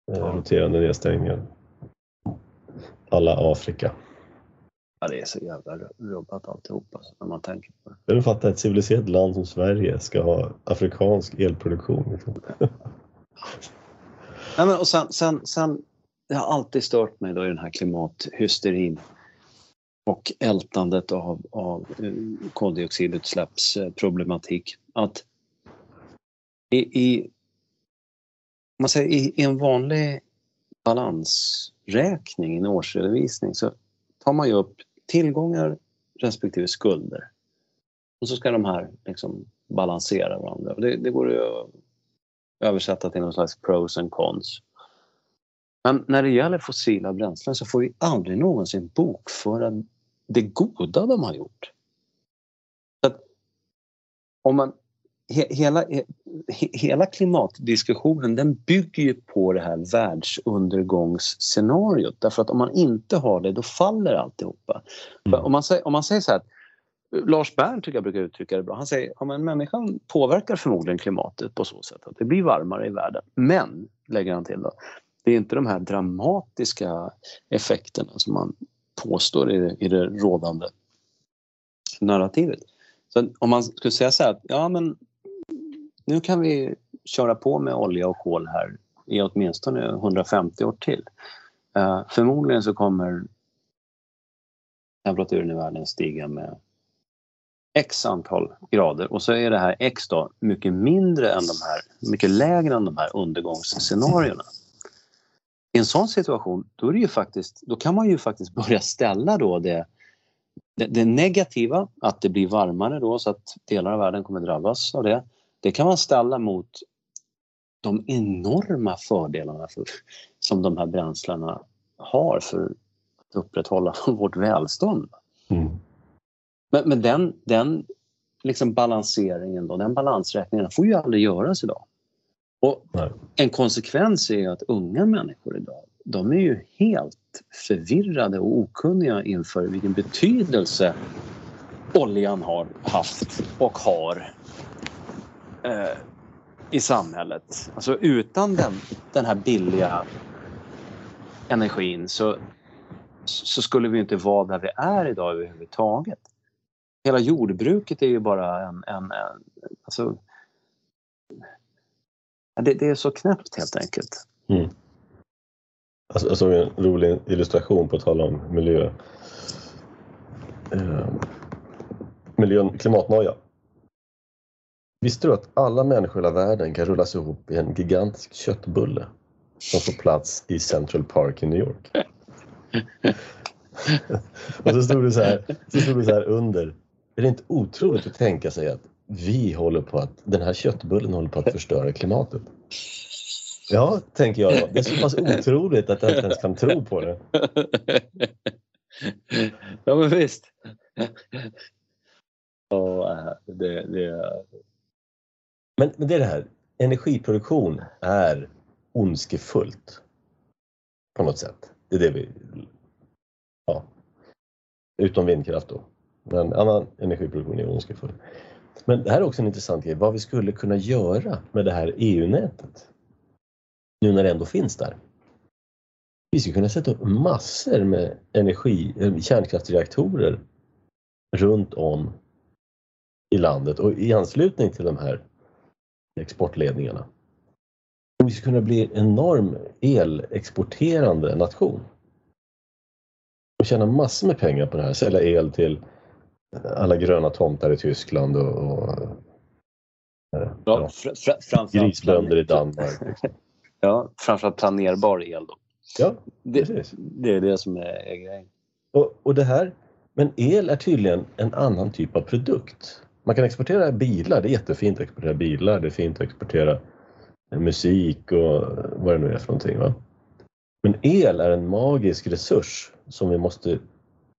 Speaker 1: Ja. Roterande nedstängningar. Alla Afrika.
Speaker 2: Ja, det är så jävla rubbat alltihop alltså, när man tänker på det.
Speaker 1: Jag fattar ett civiliserat land som Sverige ska ha afrikansk elproduktion. Liksom.
Speaker 2: Nej, men, och sen, sen, sen, det har alltid stört mig då i den här klimathysterin och ältandet av, av eh, koldioxidutsläppsproblematik. Att i, i, man säger, i, i en vanlig balansräkning, en årsredovisning, så tar man ju upp tillgångar respektive skulder. Och så ska de här liksom balansera varandra. Det, det går ju att översätta till någon slags pros and cons. Men när det gäller fossila bränslen så får vi aldrig någonsin bokföra det goda de har gjort. Så om man, he, hela, he, hela klimatdiskussionen den bygger ju på det här världsundergångsscenariot. Därför att om man inte har det, då faller alltihopa. Mm. Om, man om man säger så här Lars Bern tycker jag brukar uttrycka det bra. Han säger att ja, människan påverkar förmodligen klimatet på så sätt att det blir varmare i världen. Men, lägger han till då, det är inte de här dramatiska effekterna som man påstår i det, i det rådande narrativet. Så om man skulle säga så här att ja men nu kan vi köra på med olja och kol här i åtminstone 150 år till. Uh, förmodligen så kommer temperaturen i världen stiga med x antal grader och så är det här x då mycket mindre än de här, mycket lägre än de här undergångsscenarierna. I en sån situation då, är det ju faktiskt, då kan man ju faktiskt börja ställa då det, det, det negativa, att det blir varmare då så att delar av världen kommer drabbas av det. Det kan man ställa mot de enorma fördelarna för, som de här bränslena har för att upprätthålla vårt välstånd. Mm. Men, men, den, den liksom balanseringen, då, den balansräkningen får ju aldrig göras idag. Och En konsekvens är att unga människor idag de är ju helt förvirrade och okunniga inför vilken betydelse oljan har haft och har eh, i samhället. Alltså utan den, den här billiga energin så så skulle vi inte vara där vi är idag överhuvudtaget. Hela jordbruket är ju bara en... en, en alltså, det, det, är så knäppt helt enkelt.
Speaker 1: Mm. Alltså, jag såg en rolig illustration på att tala om miljö. Eh, miljön, klimatnoja. Visste du att alla människor i hela världen kan rullas ihop i en gigantisk köttbulle som får plats i Central Park i New York? och så stod det så här, så stod det så här under. Är det inte otroligt att tänka sig att vi håller på att, den här köttbullen håller på att förstöra klimatet? Ja, tänker jag då. Det är så pass otroligt att jag inte ens kan tro på det.
Speaker 2: Ja, men visst. Och, det, det...
Speaker 1: Men, men det är det här, energiproduktion är ondskefullt. På något sätt. Det är det vi... Ja. Utom vindkraft då. Men annan energiproduktion är ondskefull. Men det här är också en intressant grej, vad vi skulle kunna göra med det här EU-nätet. Nu när det ändå finns där. Vi skulle kunna sätta upp massor med energi, eh, kärnkraftsreaktorer runt om i landet och i anslutning till de här exportledningarna. Vi skulle kunna bli en enorm elexporterande nation. Och tjäna massor med pengar på det här, sälja el till alla gröna tomtar i Tyskland och, och
Speaker 2: ja,
Speaker 1: ja, grisbönder i Danmark.
Speaker 2: ja, framförallt planerbar el då.
Speaker 1: Ja,
Speaker 2: det, det är det som är, är grejen.
Speaker 1: Och, och det här, men el är tydligen en annan typ av produkt. Man kan exportera bilar, det är jättefint att exportera bilar, det är fint att exportera musik och vad det nu är för någonting. Va? Men el är en magisk resurs som vi måste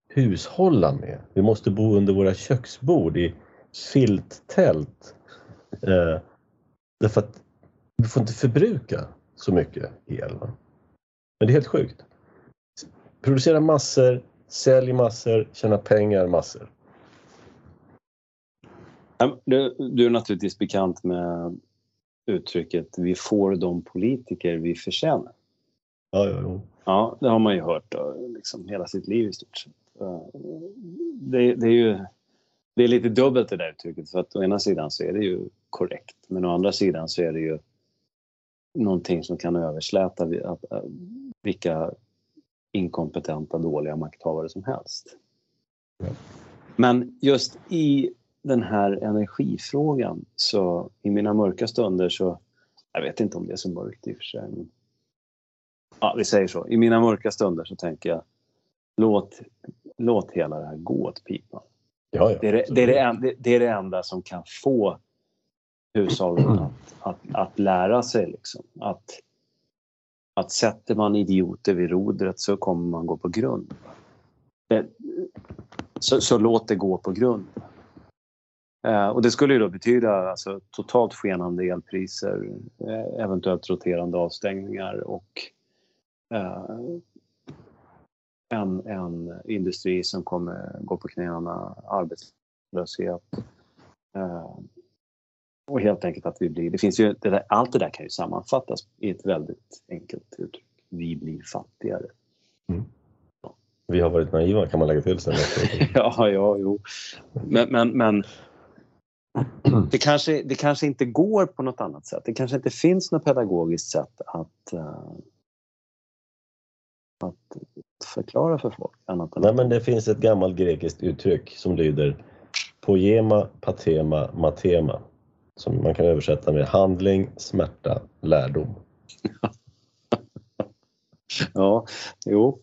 Speaker 1: hushålla med. Vi måste bo under våra köksbord i filttält. Eh, därför att vi får inte förbruka så mycket el. Va? Men det är helt sjukt. Producera massor, sälj massor, tjäna pengar massor.
Speaker 2: Du, du är naturligtvis bekant med uttrycket vi får de politiker vi förtjänar.
Speaker 1: Ja, ja, ja.
Speaker 2: ja det har man ju hört då, liksom hela sitt liv i stort sett. Eh, det, det, är ju det är lite dubbelt det där uttrycket för att å ena sidan så är det ju korrekt men å andra sidan så är det ju någonting som kan översläta att, eh, vilka inkompetenta, dåliga makthavare som helst. Ja. Men just i den här energifrågan så i mina mörka stunder så, jag vet inte om det är så mörkt i och för sig, men ja, vi säger så. I mina mörka stunder så tänker jag låt, låt hela det här gå åt pipan.
Speaker 1: Ja, ja,
Speaker 2: det, är det, det, är det, enda, det är det enda som kan få hushållen att, att, att lära sig. Liksom. Att, att sätter man idioter vid rodret så kommer man gå på grund. Så, så, låt det gå på grund. Eh, och det skulle ju då betyda alltså, totalt skenande elpriser, eh, eventuellt roterande avstängningar och eh, en, en industri som kommer gå på knäna, arbetslöshet. Eh, och helt enkelt att vi blir, det finns ju, det där, allt det där kan ju sammanfattas i ett väldigt enkelt uttryck. Vi blir fattigare. Mm.
Speaker 1: Vi har varit naiva kan man lägga till sen.
Speaker 2: ja, ja, jo. Men, men, men det, kanske, det kanske inte går på något annat sätt. Det kanske inte finns något pedagogiskt sätt att, uh, att förklara för folk. Annat
Speaker 1: än Nej, men det finns ett gammalt grekiskt uttryck som lyder Poema, patema, matema. Som man kan översätta med handling, smärta, lärdom.
Speaker 2: ja, jo.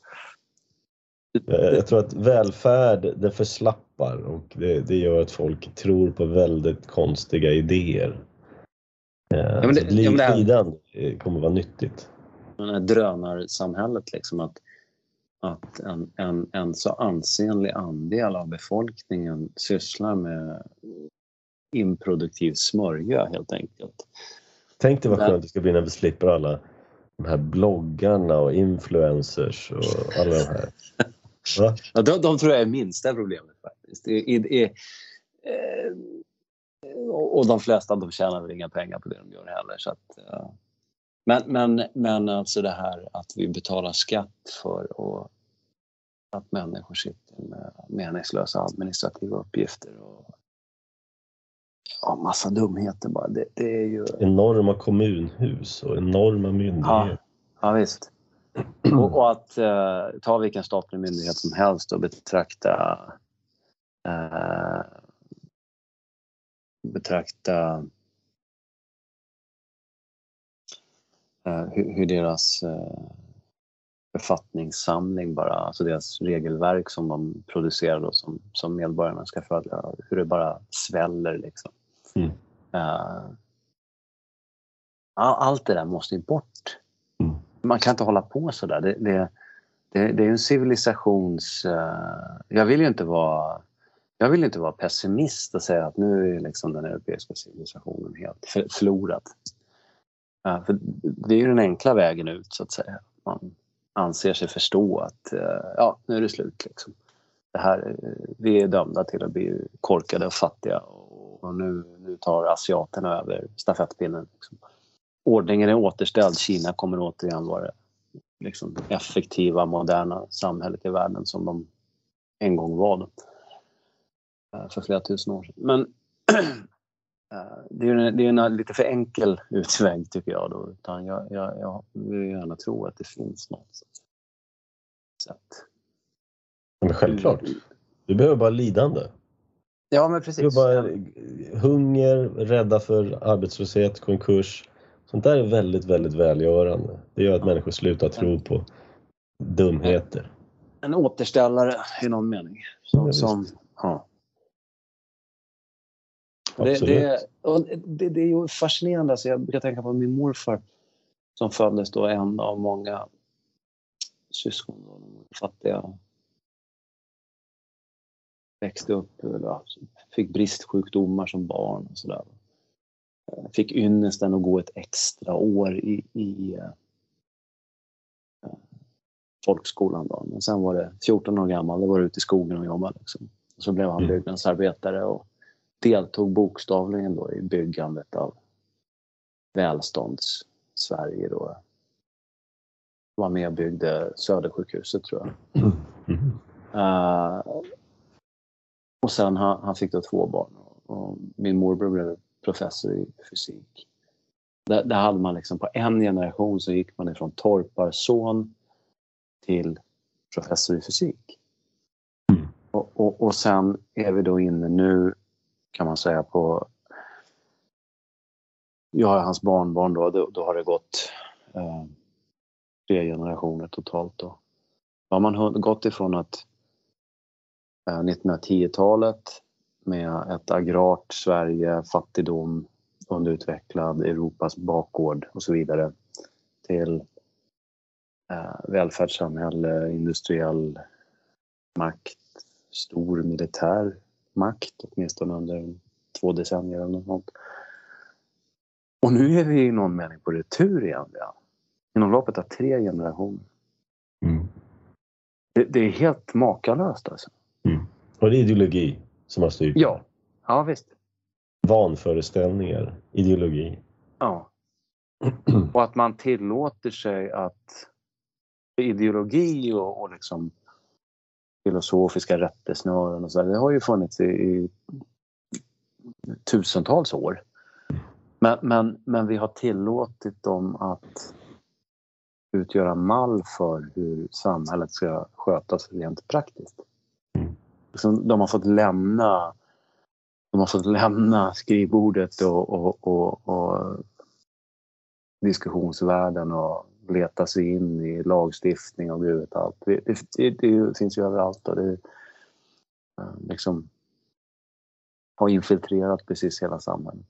Speaker 1: Jag tror att välfärd det förslappar och det, det gör att folk tror på väldigt konstiga idéer. Ja, men det, så ja, det här, lidande kommer vara nyttigt.
Speaker 2: Det här drönarsamhället liksom att, att en, en, en så ansenlig andel av befolkningen sysslar med improduktiv smörja helt enkelt.
Speaker 1: Tänk dig vad skönt det ska bli när vi slipper alla de här bloggarna och influencers och alla de här.
Speaker 2: Ja, de, de tror jag är minsta problemet faktiskt. I, i, i, eh, och de flesta de tjänar väl inga pengar på det de gör heller. Så att, eh. Men, men, men alltså det här att vi betalar skatt för att att människor sitter med meningslösa administrativa uppgifter och ja, massa dumheter bara. Det, det är ju...
Speaker 1: Enorma kommunhus och enorma myndigheter.
Speaker 2: Ja, ja visst. Och, och att eh, ta vilken statlig myndighet som helst och betrakta eh, betrakta hur, hur, deras eh, författningssamling bara, alltså deras regelverk som de producerar och som, som medborgarna ska följa, hur det bara sväller liksom. Mm. Uh, allt det där måste ju bort. Mm. Man kan inte hålla på så där. Det, det, det, det är en civilisations... Uh, jag vill ju inte vara jag vill inte vara pessimist och säga att nu är liksom den europeiska civilisationen helt förlorad. För det är ju den enkla vägen ut så att säga. Man anser sig förstå att eh, ja, nu är det slut. Liksom. Det här, eh, vi är dömda till att bli korkade och fattiga och nu, nu tar asiaterna över stafettpinnen. Liksom. Ordningen är återställd. Kina kommer återigen vara liksom, effektiva, moderna samhället i världen som de en gång var då, eh, för flera tusen år sedan. Men det är, en, det är en lite för enkel utväg tycker jag. Då. Utan jag, jag, jag vill gärna tro att det finns något sätt.
Speaker 1: Men självklart. Du behöver bara lidande.
Speaker 2: Ja, men precis.
Speaker 1: Bara hunger, rädda för arbetslöshet, konkurs. Sånt där är väldigt, väldigt välgörande. Det gör att ja. människor slutar tro på dumheter.
Speaker 2: En återställare i någon mening. Som, ja, som, ja. Det, det, det, det, är ju fascinerande. Alltså jag brukar tänka på min morfar som föddes då en av många syskon. Då, fattiga växte upp, fick bristsjukdomar som barn och sådär. Fick ynnesten att gå ett extra år i, i uh, folkskolan. Då. Men sen var det 14 år gammal, då var det ute i skogen och jobbade. Liksom. Och så blev han mm. byggnadsarbetare och deltog bokstavligen då i byggandet av välstånds-Sverige. Då. Var med och byggde Södersjukhuset tror jag. Mm. Uh, och sen han, han fick då två barn och min morbror blev professor i fysik. Där, där, hade man liksom på en generation så gick man ifrån torparson till professor i fysik. Mm. Och, och, och, sen är vi då inne nu kan man säga på jag är hans barnbarn då, då, då har det gått eh, tre generationer totalt då. Då har man gått ifrån att eh, 1910-talet med ett agrart Sverige, fattigdom, underutvecklad Europas bakgård och så vidare till eh, välfärdssamhälle, industriell makt, stor militär makt, åtminstone under två decennier eller något sånt. Och nu är vi i någon mening på retur igen. Ja. Inom loppet av tre generationer. Mm. Det, det, är helt makalöst alltså.
Speaker 1: Mm. Och det är ideologi som har styrt?
Speaker 2: Ja, ja visst.
Speaker 1: Vanföreställningar, ideologi.
Speaker 2: Ja. Och att man tillåter sig att ideologi och, och liksom filosofiska rättesnören och så där, det har ju funnits i, i tusentals år. Men, men, men vi har tillåtit dem att utgöra mall för hur samhället ska skötas rent praktiskt. De har fått lämna de har fått lämna skrivbordet och, och, och, och diskussionsvärlden och leta sig in i lagstiftning och gud vet allt. Det, det, det, finns ju överallt och det eh, liksom har infiltrerat precis hela samhället.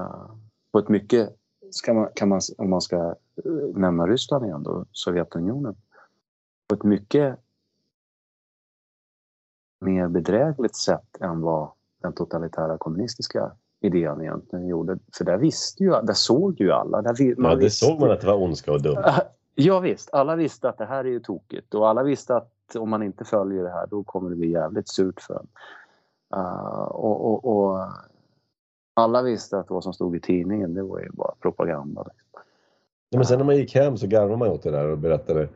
Speaker 2: Uh, på ett mycket, ska man, kan man, om man ska eh, nämna Ryssland igen då, Sovjetunionen, på ett mycket mer bedrägligt sätt än vad den totalitära kommunistiska idén egentligen gjorde. För där visste ju, där såg ju alla. Där,
Speaker 1: man ja, det såg man att det var ondska och dumt.
Speaker 2: Ja visst, alla visste att det här är ju tokigt och alla visste att om man inte följer det här då kommer det bli jävligt surt för en. Uh, och, och, och, alla visste att vad som stod i tidningen det var ju bara propaganda. Liksom.
Speaker 1: Ja, men sen när man gick hem så garvade man åt det där och berättade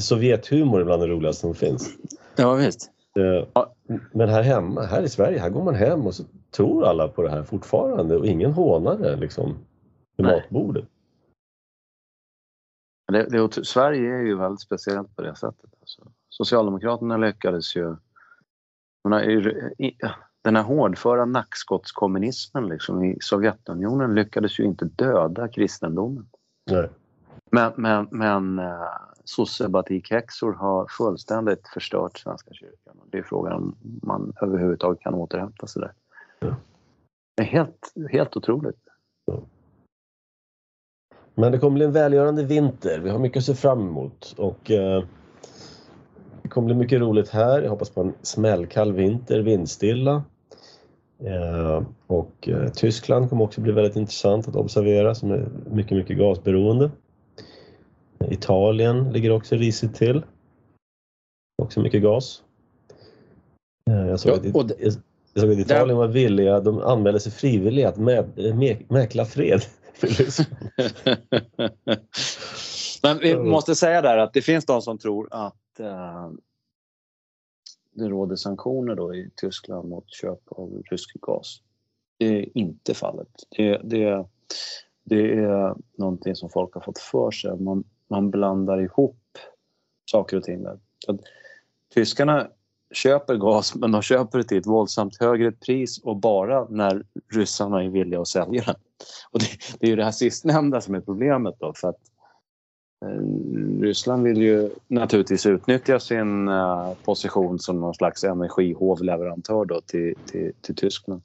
Speaker 1: Sovjethumor är bland det roligaste som finns.
Speaker 2: Ja, visst.
Speaker 1: Eh, men här hemma, här i Sverige, här går man hem och så tror alla på det här fortfarande och ingen hånar det liksom vid matbordet.
Speaker 2: Det, det, Sverige är ju väldigt speciellt på det sättet. Alltså, Socialdemokraterna lyckades ju... Den här hårdföra nackskottskommunismen liksom, i Sovjetunionen lyckades ju inte döda kristendomen.
Speaker 1: Nej.
Speaker 2: Men, men, men uh, sossebatikhäxor har fullständigt förstört Svenska kyrkan. Det är frågan om man överhuvudtaget kan återhämta sig där.
Speaker 1: Ja.
Speaker 2: Det är helt, helt otroligt.
Speaker 1: Men det kommer bli en välgörande vinter. Vi har mycket att se fram emot och eh, det kommer bli mycket roligt här. Jag hoppas på en smällkall vinter, vindstilla. Eh, och eh, Tyskland kommer också bli väldigt intressant att observera som är mycket, mycket gasberoende. Italien ligger också risigt till. Också mycket gas. Eh, jag, såg
Speaker 2: Ja, det-
Speaker 1: såg att Italien var villiga, de anmälde sig frivilliga att med, mä, mäkla fred.
Speaker 2: Men vi måste säga där att det finns de som tror att eh, det råder sanktioner då i Tyskland mot köp av rysk gas. Det är inte fallet. Det, det, det är någonting som folk har fått för sig. Man, man blandar ihop saker och ting där. Att tyskarna köper gas men de köper det till ett våldsamt högre pris och bara när ryssarna är villiga att sälja den. Och det, det är ju det här sistnämnda som är problemet då för att eh, Ryssland vill ju naturligtvis utnyttja sin eh, position som någon slags energihovleverantör då till, till, till Tyskland.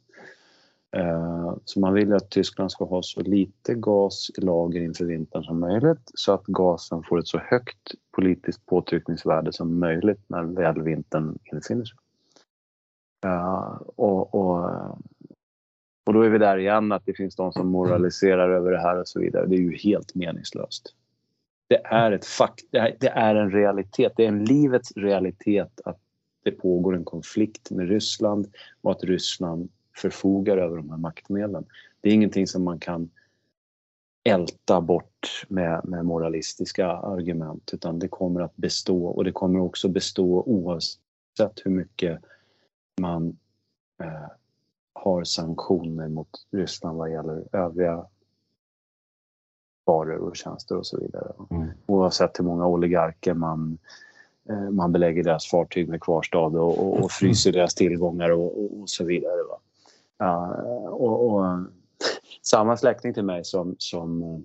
Speaker 2: Eh, Så man vill ju att Tyskland ska ha så lite gas i lager inför vintern som möjligt så att gasen får ett så högt politiskt påtryckningsvärde som möjligt när väl vintern infinner sig. Uh, Och, och, och då är vi där igen att det finns de som moraliserar över det här och så vidare. Det är ju helt meningslöst. Det är, ett fakt, det det är en realitet, det är en livets realitet att det pågår en konflikt med Ryssland och att Ryssland förfogar över de här maktmedlen. Det är ingenting som man kan älta bort med, med moralistiska argument utan det kommer att bestå och det kommer också bestå oavsett hur mycket man eh, har sanktioner mot Ryssland vad gäller övriga varor och tjänster och så vidare.
Speaker 1: Mm.
Speaker 2: Oavsett hur många oligarker man, eh, man belägger deras fartyg med kvarstad och, och, och fryser deras tillgångar och, och, så vidare. Va? Ja, och, och, samma släkting till mig som, som eh,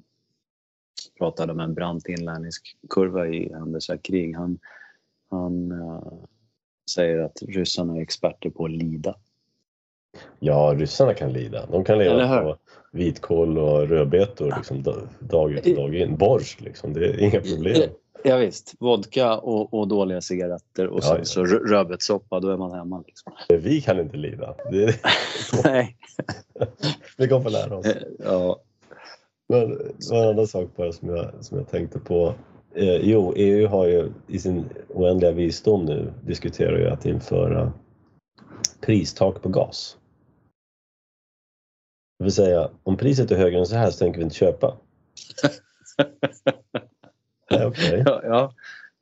Speaker 2: pratade om en brant inlärningskurva i händelse av krig. Han, han eh, säger att ryssarna är experter på att lida.
Speaker 1: Ja, ryssarna kan lida. De kan leva på vitkål och rödbetor liksom, da- dag ut och dag in. Borsch, liksom. det är inga problem.
Speaker 2: Ja, visst, vodka och, och dåliga cigaretter och
Speaker 1: Ja, ja.
Speaker 2: så rö- rödbetssoppa, då är man hemma. Liksom.
Speaker 1: Vi kan inte lida. Det
Speaker 2: Nej.
Speaker 1: vi kommer få lära oss.
Speaker 2: Ja.
Speaker 1: Men det var en annan sak bara som jag, som jag tänkte på. Eh, jo, EU har ju i sin oändliga visdom nu diskuterar ju att införa pristak på gas. Det vill säga, om priset är högre än så här så tänker vi inte köpa. Okej,
Speaker 2: Ja, ja.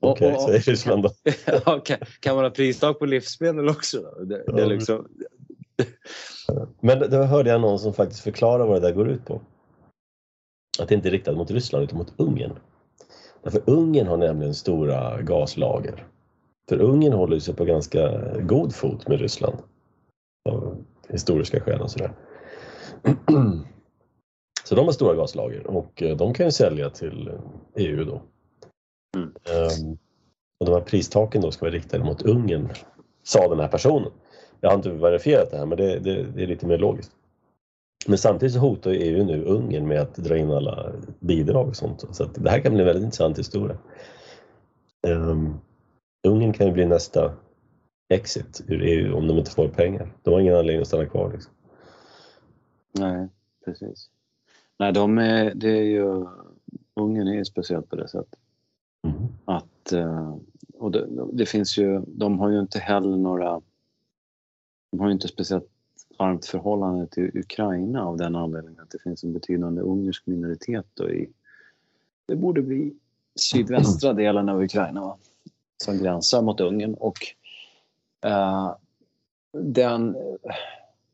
Speaker 2: Och-
Speaker 1: Okej,
Speaker 2: och-
Speaker 1: säger Ryssland då.
Speaker 2: Ja, kan, kan man ha pristak på livsmedel också? Det, det liksom,
Speaker 1: Men då hörde jag någon som faktiskt förklarar vad det där går ut på. Att det inte är riktat mot Ryssland utan mot Ungern. Därför Ungern har nämligen stora gaslager. För Ungern håller sig på ganska god fot med Ryssland. Av historiska skäl och sådär. Så de har stora gaslager och eh, de kan ju sälja till EU då.
Speaker 2: Mm.
Speaker 1: Ehm, och de här pristaken då ska vara riktade mot Ungern, sa den här personen. Jag har inte verifierat det här men det, det, det är lite mer logiskt. Men samtidigt så hotar EU nu Ungern med att dra in alla bidrag och sånt. Så det här kan bli en väldigt intressant historia. Um, Ungern kan ju bli nästa exit ur EU om de inte får pengar. De har ingen anledning att stanna kvar. Liksom.
Speaker 2: nej, precis. Nej, de är, det är ju... Ungern är ju speciellt på det sättet.
Speaker 1: Mm.
Speaker 2: Att, eh, och det, det finns ju, de har ju inte heller några... De har ju inte speciellt varmt förhållande till Ukraina av den anledningen att det finns en betydande ungersk minoritet då i... Det borde bli sydvästra delen av Ukraina va? som gränsar mot Ungern. Och uh, den,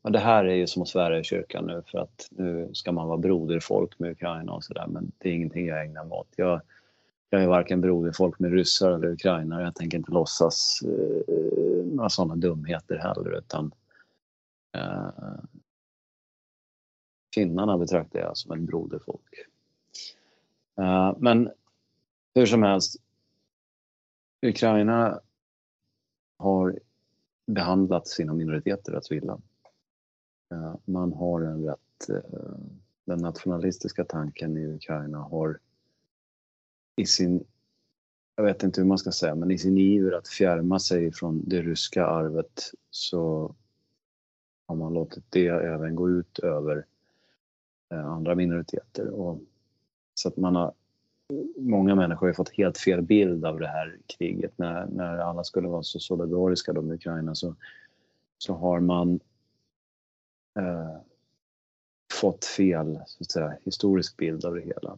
Speaker 2: ja, det här är ju som att svära i kyrkan nu för att nu ska man vara broderfolk med Ukraina och sådär men det är ingenting jag ägnar mig åt. Jag, jag är varken broderfolk med ryssar eller ukrainare. Jag tänker inte låtsas eh, några sådana dumheter heller utan eh, finnarna betraktar jag som en broderfolk. Eh, men hur som helst, Ukraina har behandlat sina minoriteter rätt illa. Eh, man har en rätt... Eh, den nationalistiska tanken i Ukraina har i sin... Jag vet inte hur man ska säga, men i sin iver att fjärma sig från det ryska arvet så har man låtit det även gå ut över eh, andra minoriteter. Och så att man har, många människor har fått helt fel bild av det här kriget. När, när alla skulle vara så solidariska med Ukraina så, så har man eh, fått fel så att säga, historisk bild av det hela.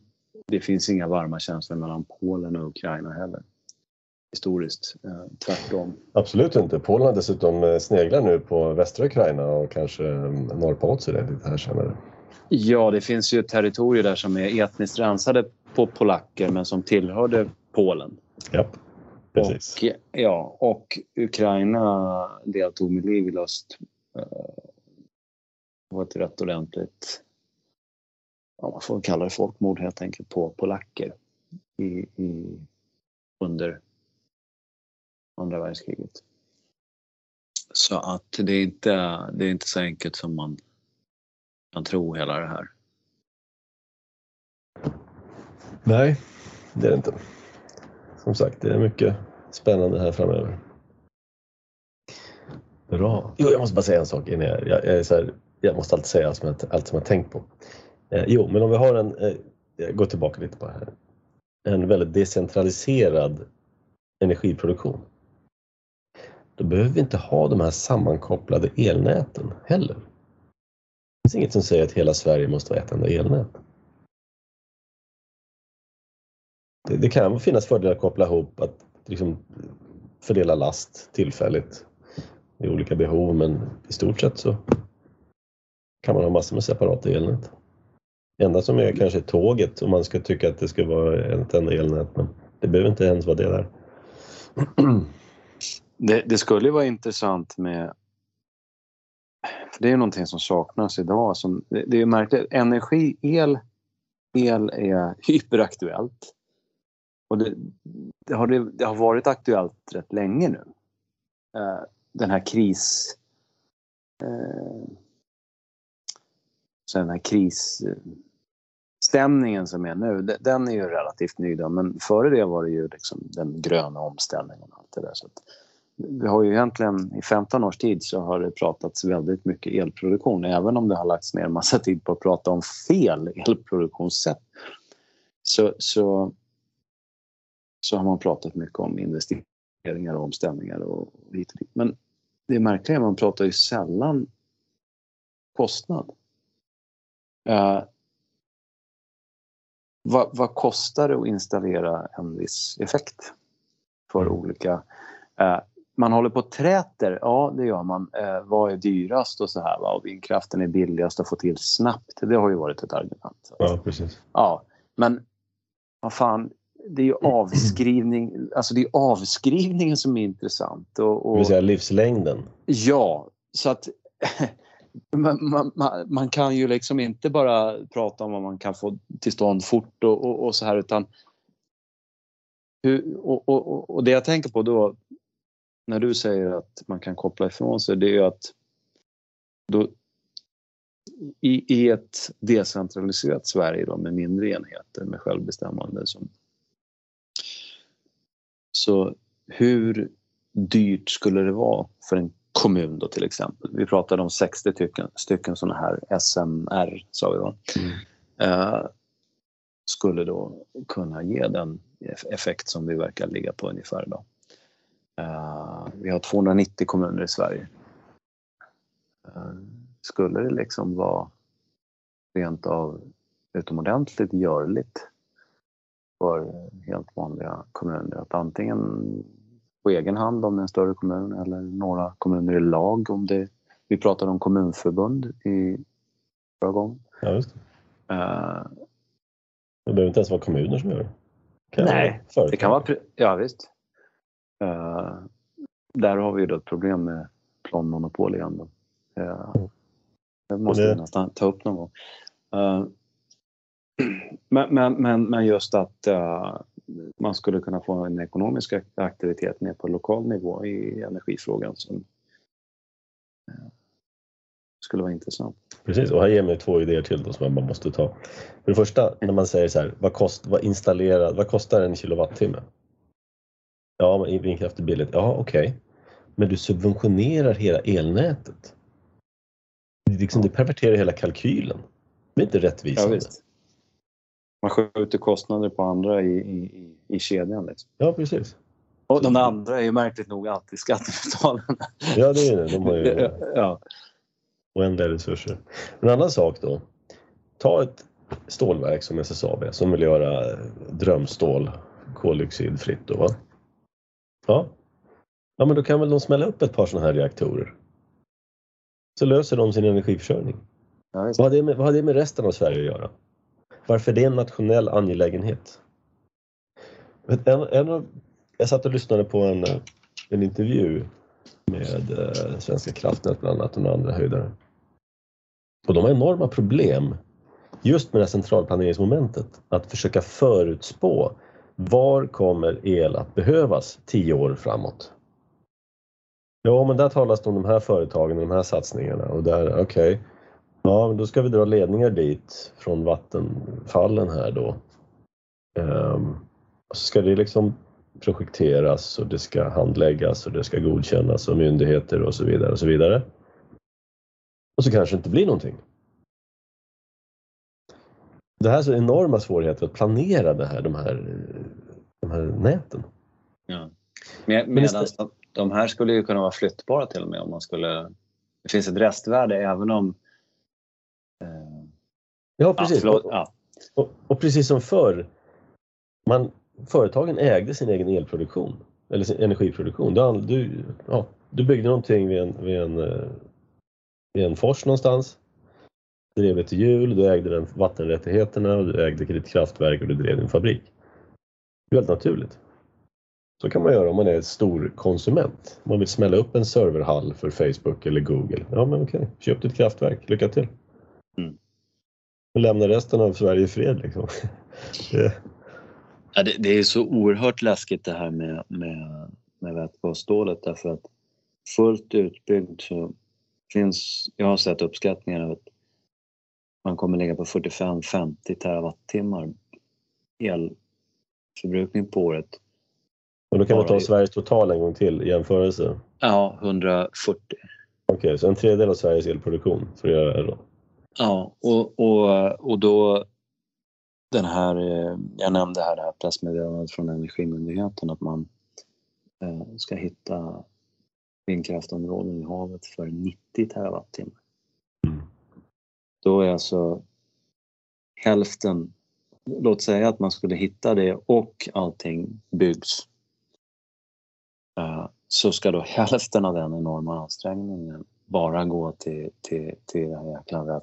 Speaker 2: Det finns inga varma känslor mellan Polen och Ukraina heller. Historiskt, eh, tvärtom.
Speaker 1: Absolut inte. Polen har dessutom eh, sneglar nu på västra Ukraina och kanske eh, sig det lite här senare.
Speaker 2: Ja, det finns ju territorier där som är etniskt rensade på polacker men som tillhörde Polen.
Speaker 1: Ja, precis.
Speaker 2: Och, ja, och Ukraina deltog med liv i lust. Det var ett rätt ordentligt, ja, man får kalla det folkmord helt enkelt, på polacker i, i, under andra världskriget. Så att det är inte, det är inte så enkelt som man kan tro hela det här.
Speaker 1: Nej, det är det inte. Som sagt, det är mycket spännande här framöver. Bra. Jo, jag måste bara säga en sak innan jag, jag, jag, här, jag måste alltid säga allt som jag, allt som jag tänkt på. Eh, jo, men om vi har en, eh, jag går tillbaka lite på det här, en väldigt decentraliserad energiproduktion. Då behöver vi inte ha de här sammankopplade elnäten heller Det finns inget som säger att hela Sverige måste vara ett enda elnät. Det, det kan finnas fördelar att koppla ihop, att liksom fördela last tillfälligt i olika behov men i stort sett så kan man ha massor med separata elnät. Enda som är kanske tåget om man ska tycka att det ska vara ett enda elnät men det behöver inte ens vara det där.
Speaker 2: Det, det skulle vara intressant med för det är någonting som saknas idag. Som, det, det är märkligt. Energi, el, el är hyperaktuellt. Och det, det, har, det, det, har varit aktuellt rätt länge nu. Uh, den här kris... Uh, så den här eh, Stämningen som är nu, den är ju relativt ny då, men före det var det ju liksom den gröna omställningen och allt det där. Så att, vi har ju egentligen i 15 års tid så har det pratats väldigt mycket elproduktion även om det har lagts ner en massa tid på att prata om fel elproduktionssätt. Så, så, så har man pratat mycket om investeringar och omställningar och hit och dit. Men det märkliga är att man pratar ju sällan kostnad. Eh, vad, vad, kostar det att installera en viss effekt för mm. olika uh, man håller på och träter, ja det gör man. Eh, vad är dyrast och så här va? och vindkraften är billigast att få till snabbt. Det har ju varit ett argument.
Speaker 1: Ja, precis.
Speaker 2: Ja, men vad fan, det är ju avskrivning, alltså det är avskrivningen som är intressant. Och, och,
Speaker 1: det vill säga livslängden?
Speaker 2: Ja, så att man, man, man, kan ju liksom inte bara prata om vad man kan få till stånd fort och, och, och så här utan hur, och, och, det jag tänker på då när du säger att man kan koppla ifrån sig, det är ju att då, i, i ett decentraliserat Sverige då, med mindre enheter med självbestämmande som, så hur dyrt skulle det vara för en kommun då till exempel? Vi pratade om 60 stycken, stycken sådana här SMR, sa vi va? Mm. Uh, skulle då kunna ge den effekt som vi verkar ligga på ungefär idag. Uh, vi har 290 kommuner i Sverige. Uh, skulle det liksom vara rent av utomordentligt görligt för helt vanliga kommuner. Att antingen på egen hand om det är en större kommun eller några kommuner i lag om det vi pratade om kommunförbund i förra gången.
Speaker 1: Ja, just det.
Speaker 2: Uh,
Speaker 1: det behöver inte ens vara kommuner som gör det.
Speaker 2: Kan nej, det kan vara... Ja, visst. Uh, där har vi då ett problem med planmonopol igen. Då. Uh, det måste det... vi nästan ta upp någon gång. Uh, men, men, men, men, just att uh, man skulle kunna få en ekonomisk aktivitet ner på lokal nivå i energifrågan som uh, skulle vara intressant.
Speaker 1: Precis, och här ger mig två idéer till då som man måste ta. För det första, när man säger så här, vad, kost, vad, installerar, vad kostar en kilowattimme? Ja, vindkraft är billigt. Ja, okej. Okay. Men du subventionerar hela elnätet. Det, liksom, det perverterar hela kalkylen. Det är inte rättvisande. Ja,
Speaker 2: man skjuter kostnader på andra i, i, i kedjan. Liksom.
Speaker 1: Ja, precis.
Speaker 2: Och de andra är ju märkligt nog alltid skattebetalarna.
Speaker 1: Ja, det är det. De har ju ja. oändliga resurser. En annan sak då. Ta ett stålverk som SSAB som vill göra drömstål koldioxidfritt. Då, va? Ja. ja, men då kan väl de smälla upp ett par sådana här reaktorer. Så löser de sin energiförsörjning. Ja, vad, har det med, vad har det med resten av Sverige att göra? Varför det är en nationell angelägenhet? En, en, jag satt och lyssnade på en, eh, en intervju med eh, Svenska kraftnät bland annat och några andra höjdare. Och de har enorma problem just med det här centralplaneringsmomentet. Att försöka förutspå var kommer el att behövas tio år framåt? Ja, men där talas det om de här företagen och de här satsningarna och där, okej, okay, Ja, men då ska vi dra ledningar dit från vattenfallen här då. Och så ska det liksom projekteras och det ska handläggas och det ska godkännas av myndigheter och så vidare och så vidare. Och så kanske det inte blir någonting. Det här är så enorma svårigheter att planera det här, de, här, de här näten.
Speaker 2: Ja. Med, medan de här skulle ju kunna vara flyttbara till och med om man skulle... Det finns ett restvärde även om
Speaker 1: Ja, precis. Ja, ja. Och, och, precis som förr, man, företagen ägde sin egen elproduktion eller sin energiproduktion. Du, du, ja, du byggde någonting vid en, vid, en, eh, vid en fors någonstans, drev ett hjul, du ägde den vattenrättigheterna, och du ägde ditt kraftverk och du drev din fabrik. Det är helt naturligt. Så kan man göra om man är stor konsument. Man vill smälla upp en serverhall för Facebook eller Google. Ja men okej, köp ditt kraftverk, lycka till. Mm och lämna resten av Sverige i fred. Liksom.
Speaker 2: det... Ja, det, det, är så oerhört läskigt det här med, med, med vätgasstålet därför att fullt utbyggd så finns, jag har sett uppskattningar av att man kommer ligga på 45-50 terawattimmar elförbrukning på året.
Speaker 1: Och då kan man ta Sveriges total en gång till i jämförelse?
Speaker 2: Ja, 140.
Speaker 1: Okej, okay, så en tredjedel av Sveriges elproduktion för att göra det då?
Speaker 2: Ja, och, och, och då den här, eh, jag nämnde här det här pressmeddelandet från Energimyndigheten att man eh, ska hitta vindkraftområden i havet för 90 terawattimmar. Mm. Då är alltså hälften, låt säga att man skulle hitta det och allting byggs. Eh, så ska då hälften av den enorma ansträngningen bara gå till, till, till det här jäkla.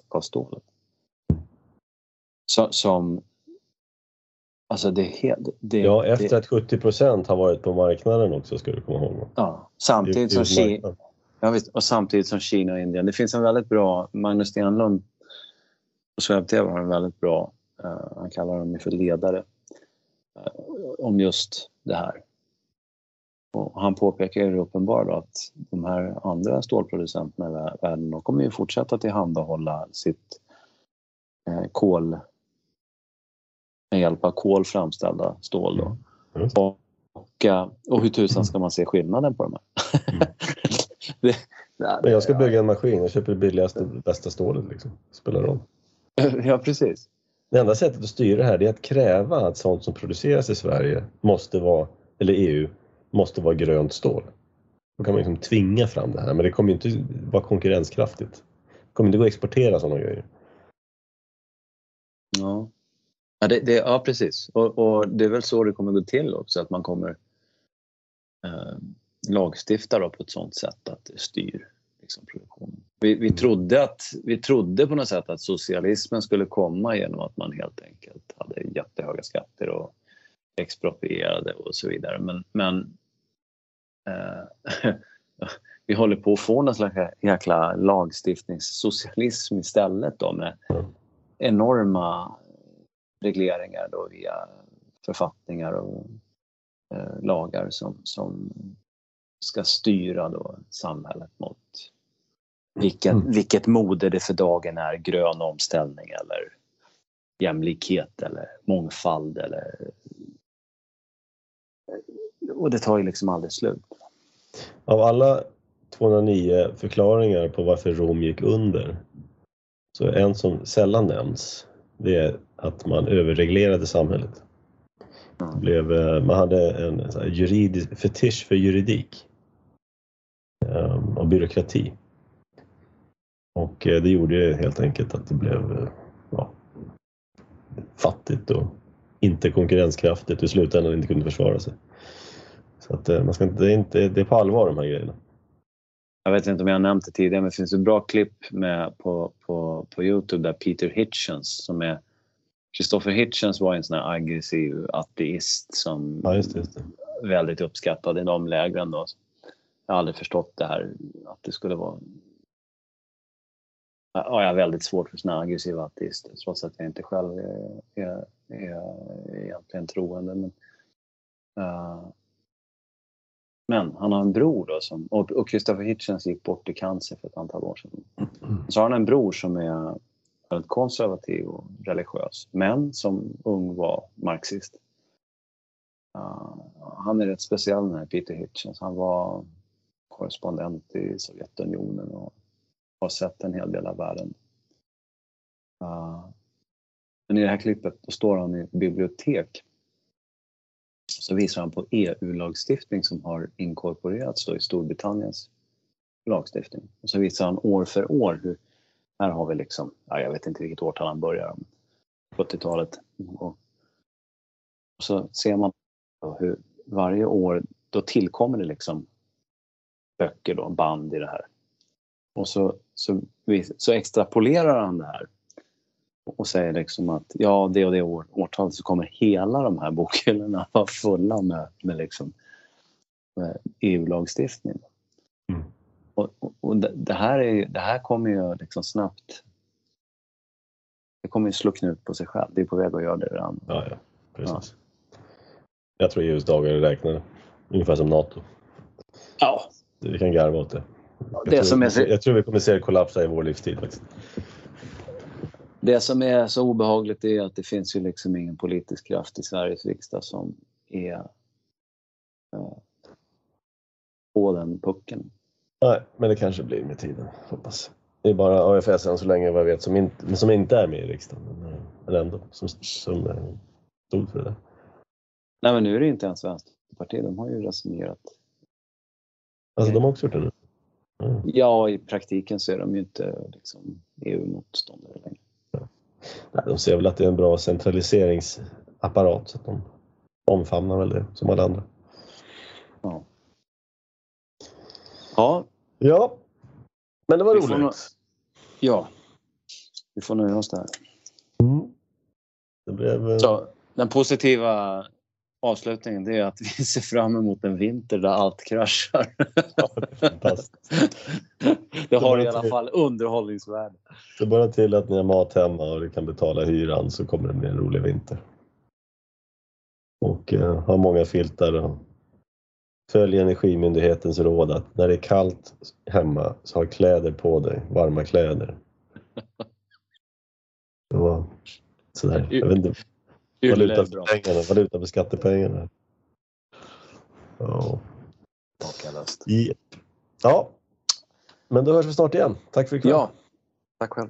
Speaker 2: Så, som... Alltså det är helt... Det,
Speaker 1: ja, efter det, att 70 procent har varit på marknaden också ska du komma ihåg.
Speaker 2: Ja, samtidigt som Kina... Ja, visst, och samtidigt som Kina och Indien. Det finns en väldigt bra... Magnus Stenlund på SvebTV har en väldigt bra... Uh, han kallar dem för ledare. Uh, om just det här. Och han påpekar ju uppenbart att de här andra stålproducenterna i världen de kommer ju fortsätta tillhandahålla sitt eh, kol med hjälp av kol framställda stål. Då. Mm. Och, och, eh, och hur tusan ska man se skillnaden på de här? Mm.
Speaker 1: det, nej, jag ska bygga en maskin, jag köper det billigaste, bästa stålet. Liksom. Spelar roll.
Speaker 2: ja, precis.
Speaker 1: Det enda sättet att styra det här är att kräva att sånt som produceras i Sverige måste vara, eller EU, måste vara grönt stål. Då kan man liksom tvinga fram det här men det kommer inte vara konkurrenskraftigt. Det kommer inte gå att exportera sådana grejer.
Speaker 2: Ja. Ja, det, det, ja precis. Och, och, det är väl så det kommer gå till också, att man kommer eh, lagstifta på ett sånt sätt att det styr liksom, produktionen. Vi, vi, trodde att, vi trodde på något sätt att socialismen skulle komma genom att man helt enkelt hade jättehöga skatter och exproprierade och så vidare. Men, men vi håller på att få någon slags jäkla lagstiftningssocialism istället då med enorma regleringar då via författningar och eh, lagar som, som ska styra då samhället mot vilket, mm. vilket mode det för dagen är, grön omställning eller jämlikhet eller mångfald eller... Och det tar ju liksom aldrig slut.
Speaker 1: Av alla 209 förklaringar på varför Rom gick under så en som sällan nämns, det är att man överreglerade samhället. Blev, eh, man hade en juridisk fetisch för juridik um, och byråkrati. Och eh, det gjorde helt enkelt att det blev eh, ja, fattigt och inte konkurrenskraftigt och i slutändan inte kunde försvara sig. Så att man ska inte, det, är inte, det är på allvar de här grejerna.
Speaker 2: Jag vet inte om jag har nämnt det tidigare men det finns ett bra klipp med på, på, på Youtube där Peter Hitchens som är Christopher Hitchens var en sån här aggressiv ateist som
Speaker 1: ja, just det, just
Speaker 2: det. väldigt uppskattad i de lägren. Då. Jag har aldrig förstått det här att det skulle vara... Ja, jag har väldigt svårt för såna aggressiva ateister trots att jag inte själv är, är, är egentligen troende. Men, uh, men han har en bror då som, och Christopher Hitchens gick bort i cancer för ett antal år sedan. Så har han en bror som är väldigt konservativ och religiös, men som ung var marxist. Uh, han är rätt speciell den här Peter Hitchens. Han var korrespondent i Sovjetunionen och har sett en hel del av världen. Uh, men i det här klippet då står han i ett bibliotek så visar han på EU-lagstiftning som har inkorporerats då i Storbritanniens lagstiftning. Och så visar han år för år hur, här har vi liksom, ja, jag vet inte vilket årtal han börjar, 70-talet. Och, så ser man hur varje år, då tillkommer det liksom böcker då, band i det här. Och så, så, så extrapolerar han det här och säger liksom att ja, det och det år, årtalet så kommer hela de här bokhyllorna vara fulla med, med, liksom, med EU-lagstiftning. Mm. Och, och, och det, här är, det här kommer ju liksom snabbt det kommer ju slå knut på sig själv. Det är på väg att göra det redan.
Speaker 1: Ja, ja. Precis. Ja. Jag tror EUs dagar är räknade. Ungefär som NATO.
Speaker 2: Ja.
Speaker 1: Vi kan garva åt det. Jag,
Speaker 2: det
Speaker 1: tror,
Speaker 2: som är...
Speaker 1: jag tror vi kommer se det kollapsa i vår livstid. Faktiskt.
Speaker 2: Det som är så obehagligt är att det finns ju liksom ingen politisk kraft i Sveriges riksdag som är eh, på den pucken.
Speaker 1: Nej, men det kanske blir med tiden, hoppas. Det är bara AFS än så länge vad jag vet som inte, som inte är med i riksdagen. Men eh, ändå, som, som eh, stod för det.
Speaker 2: Nej, men nu är det inte ens Vänsterpartiet. De har ju resignerat.
Speaker 1: Alltså de har också gjort det nu?
Speaker 2: Mm. Ja, i praktiken så är de ju inte liksom, EU-motståndare längre.
Speaker 1: De ser väl att det är en bra centraliseringsapparat så att de omfamnar väl det som alla andra.
Speaker 2: Ja. Ja.
Speaker 1: Ja. Men det var roligt. Nå...
Speaker 2: Ja. Vi får nöja oss där.
Speaker 1: Mm. Det blev... Eh,
Speaker 2: så, den positiva avslutningen det är att vi ser fram emot en vinter där allt kraschar. Ja, det, det har i alla till, fall underhållningsvärde.
Speaker 1: Det bara till att ni har mat hemma och ni kan betala hyran så kommer det bli en rolig vinter. Och eh, ha många filtar och följ Energimyndighetens råd att när det är kallt hemma så ha kläder på dig, varma kläder. Det var sådär. Jag vet inte. Valuta för pengarna, valuta för skattepengarna. Ja. Ja. Men då hörs vi snart igen. Tack för ikväll.
Speaker 2: Ja, tack själv.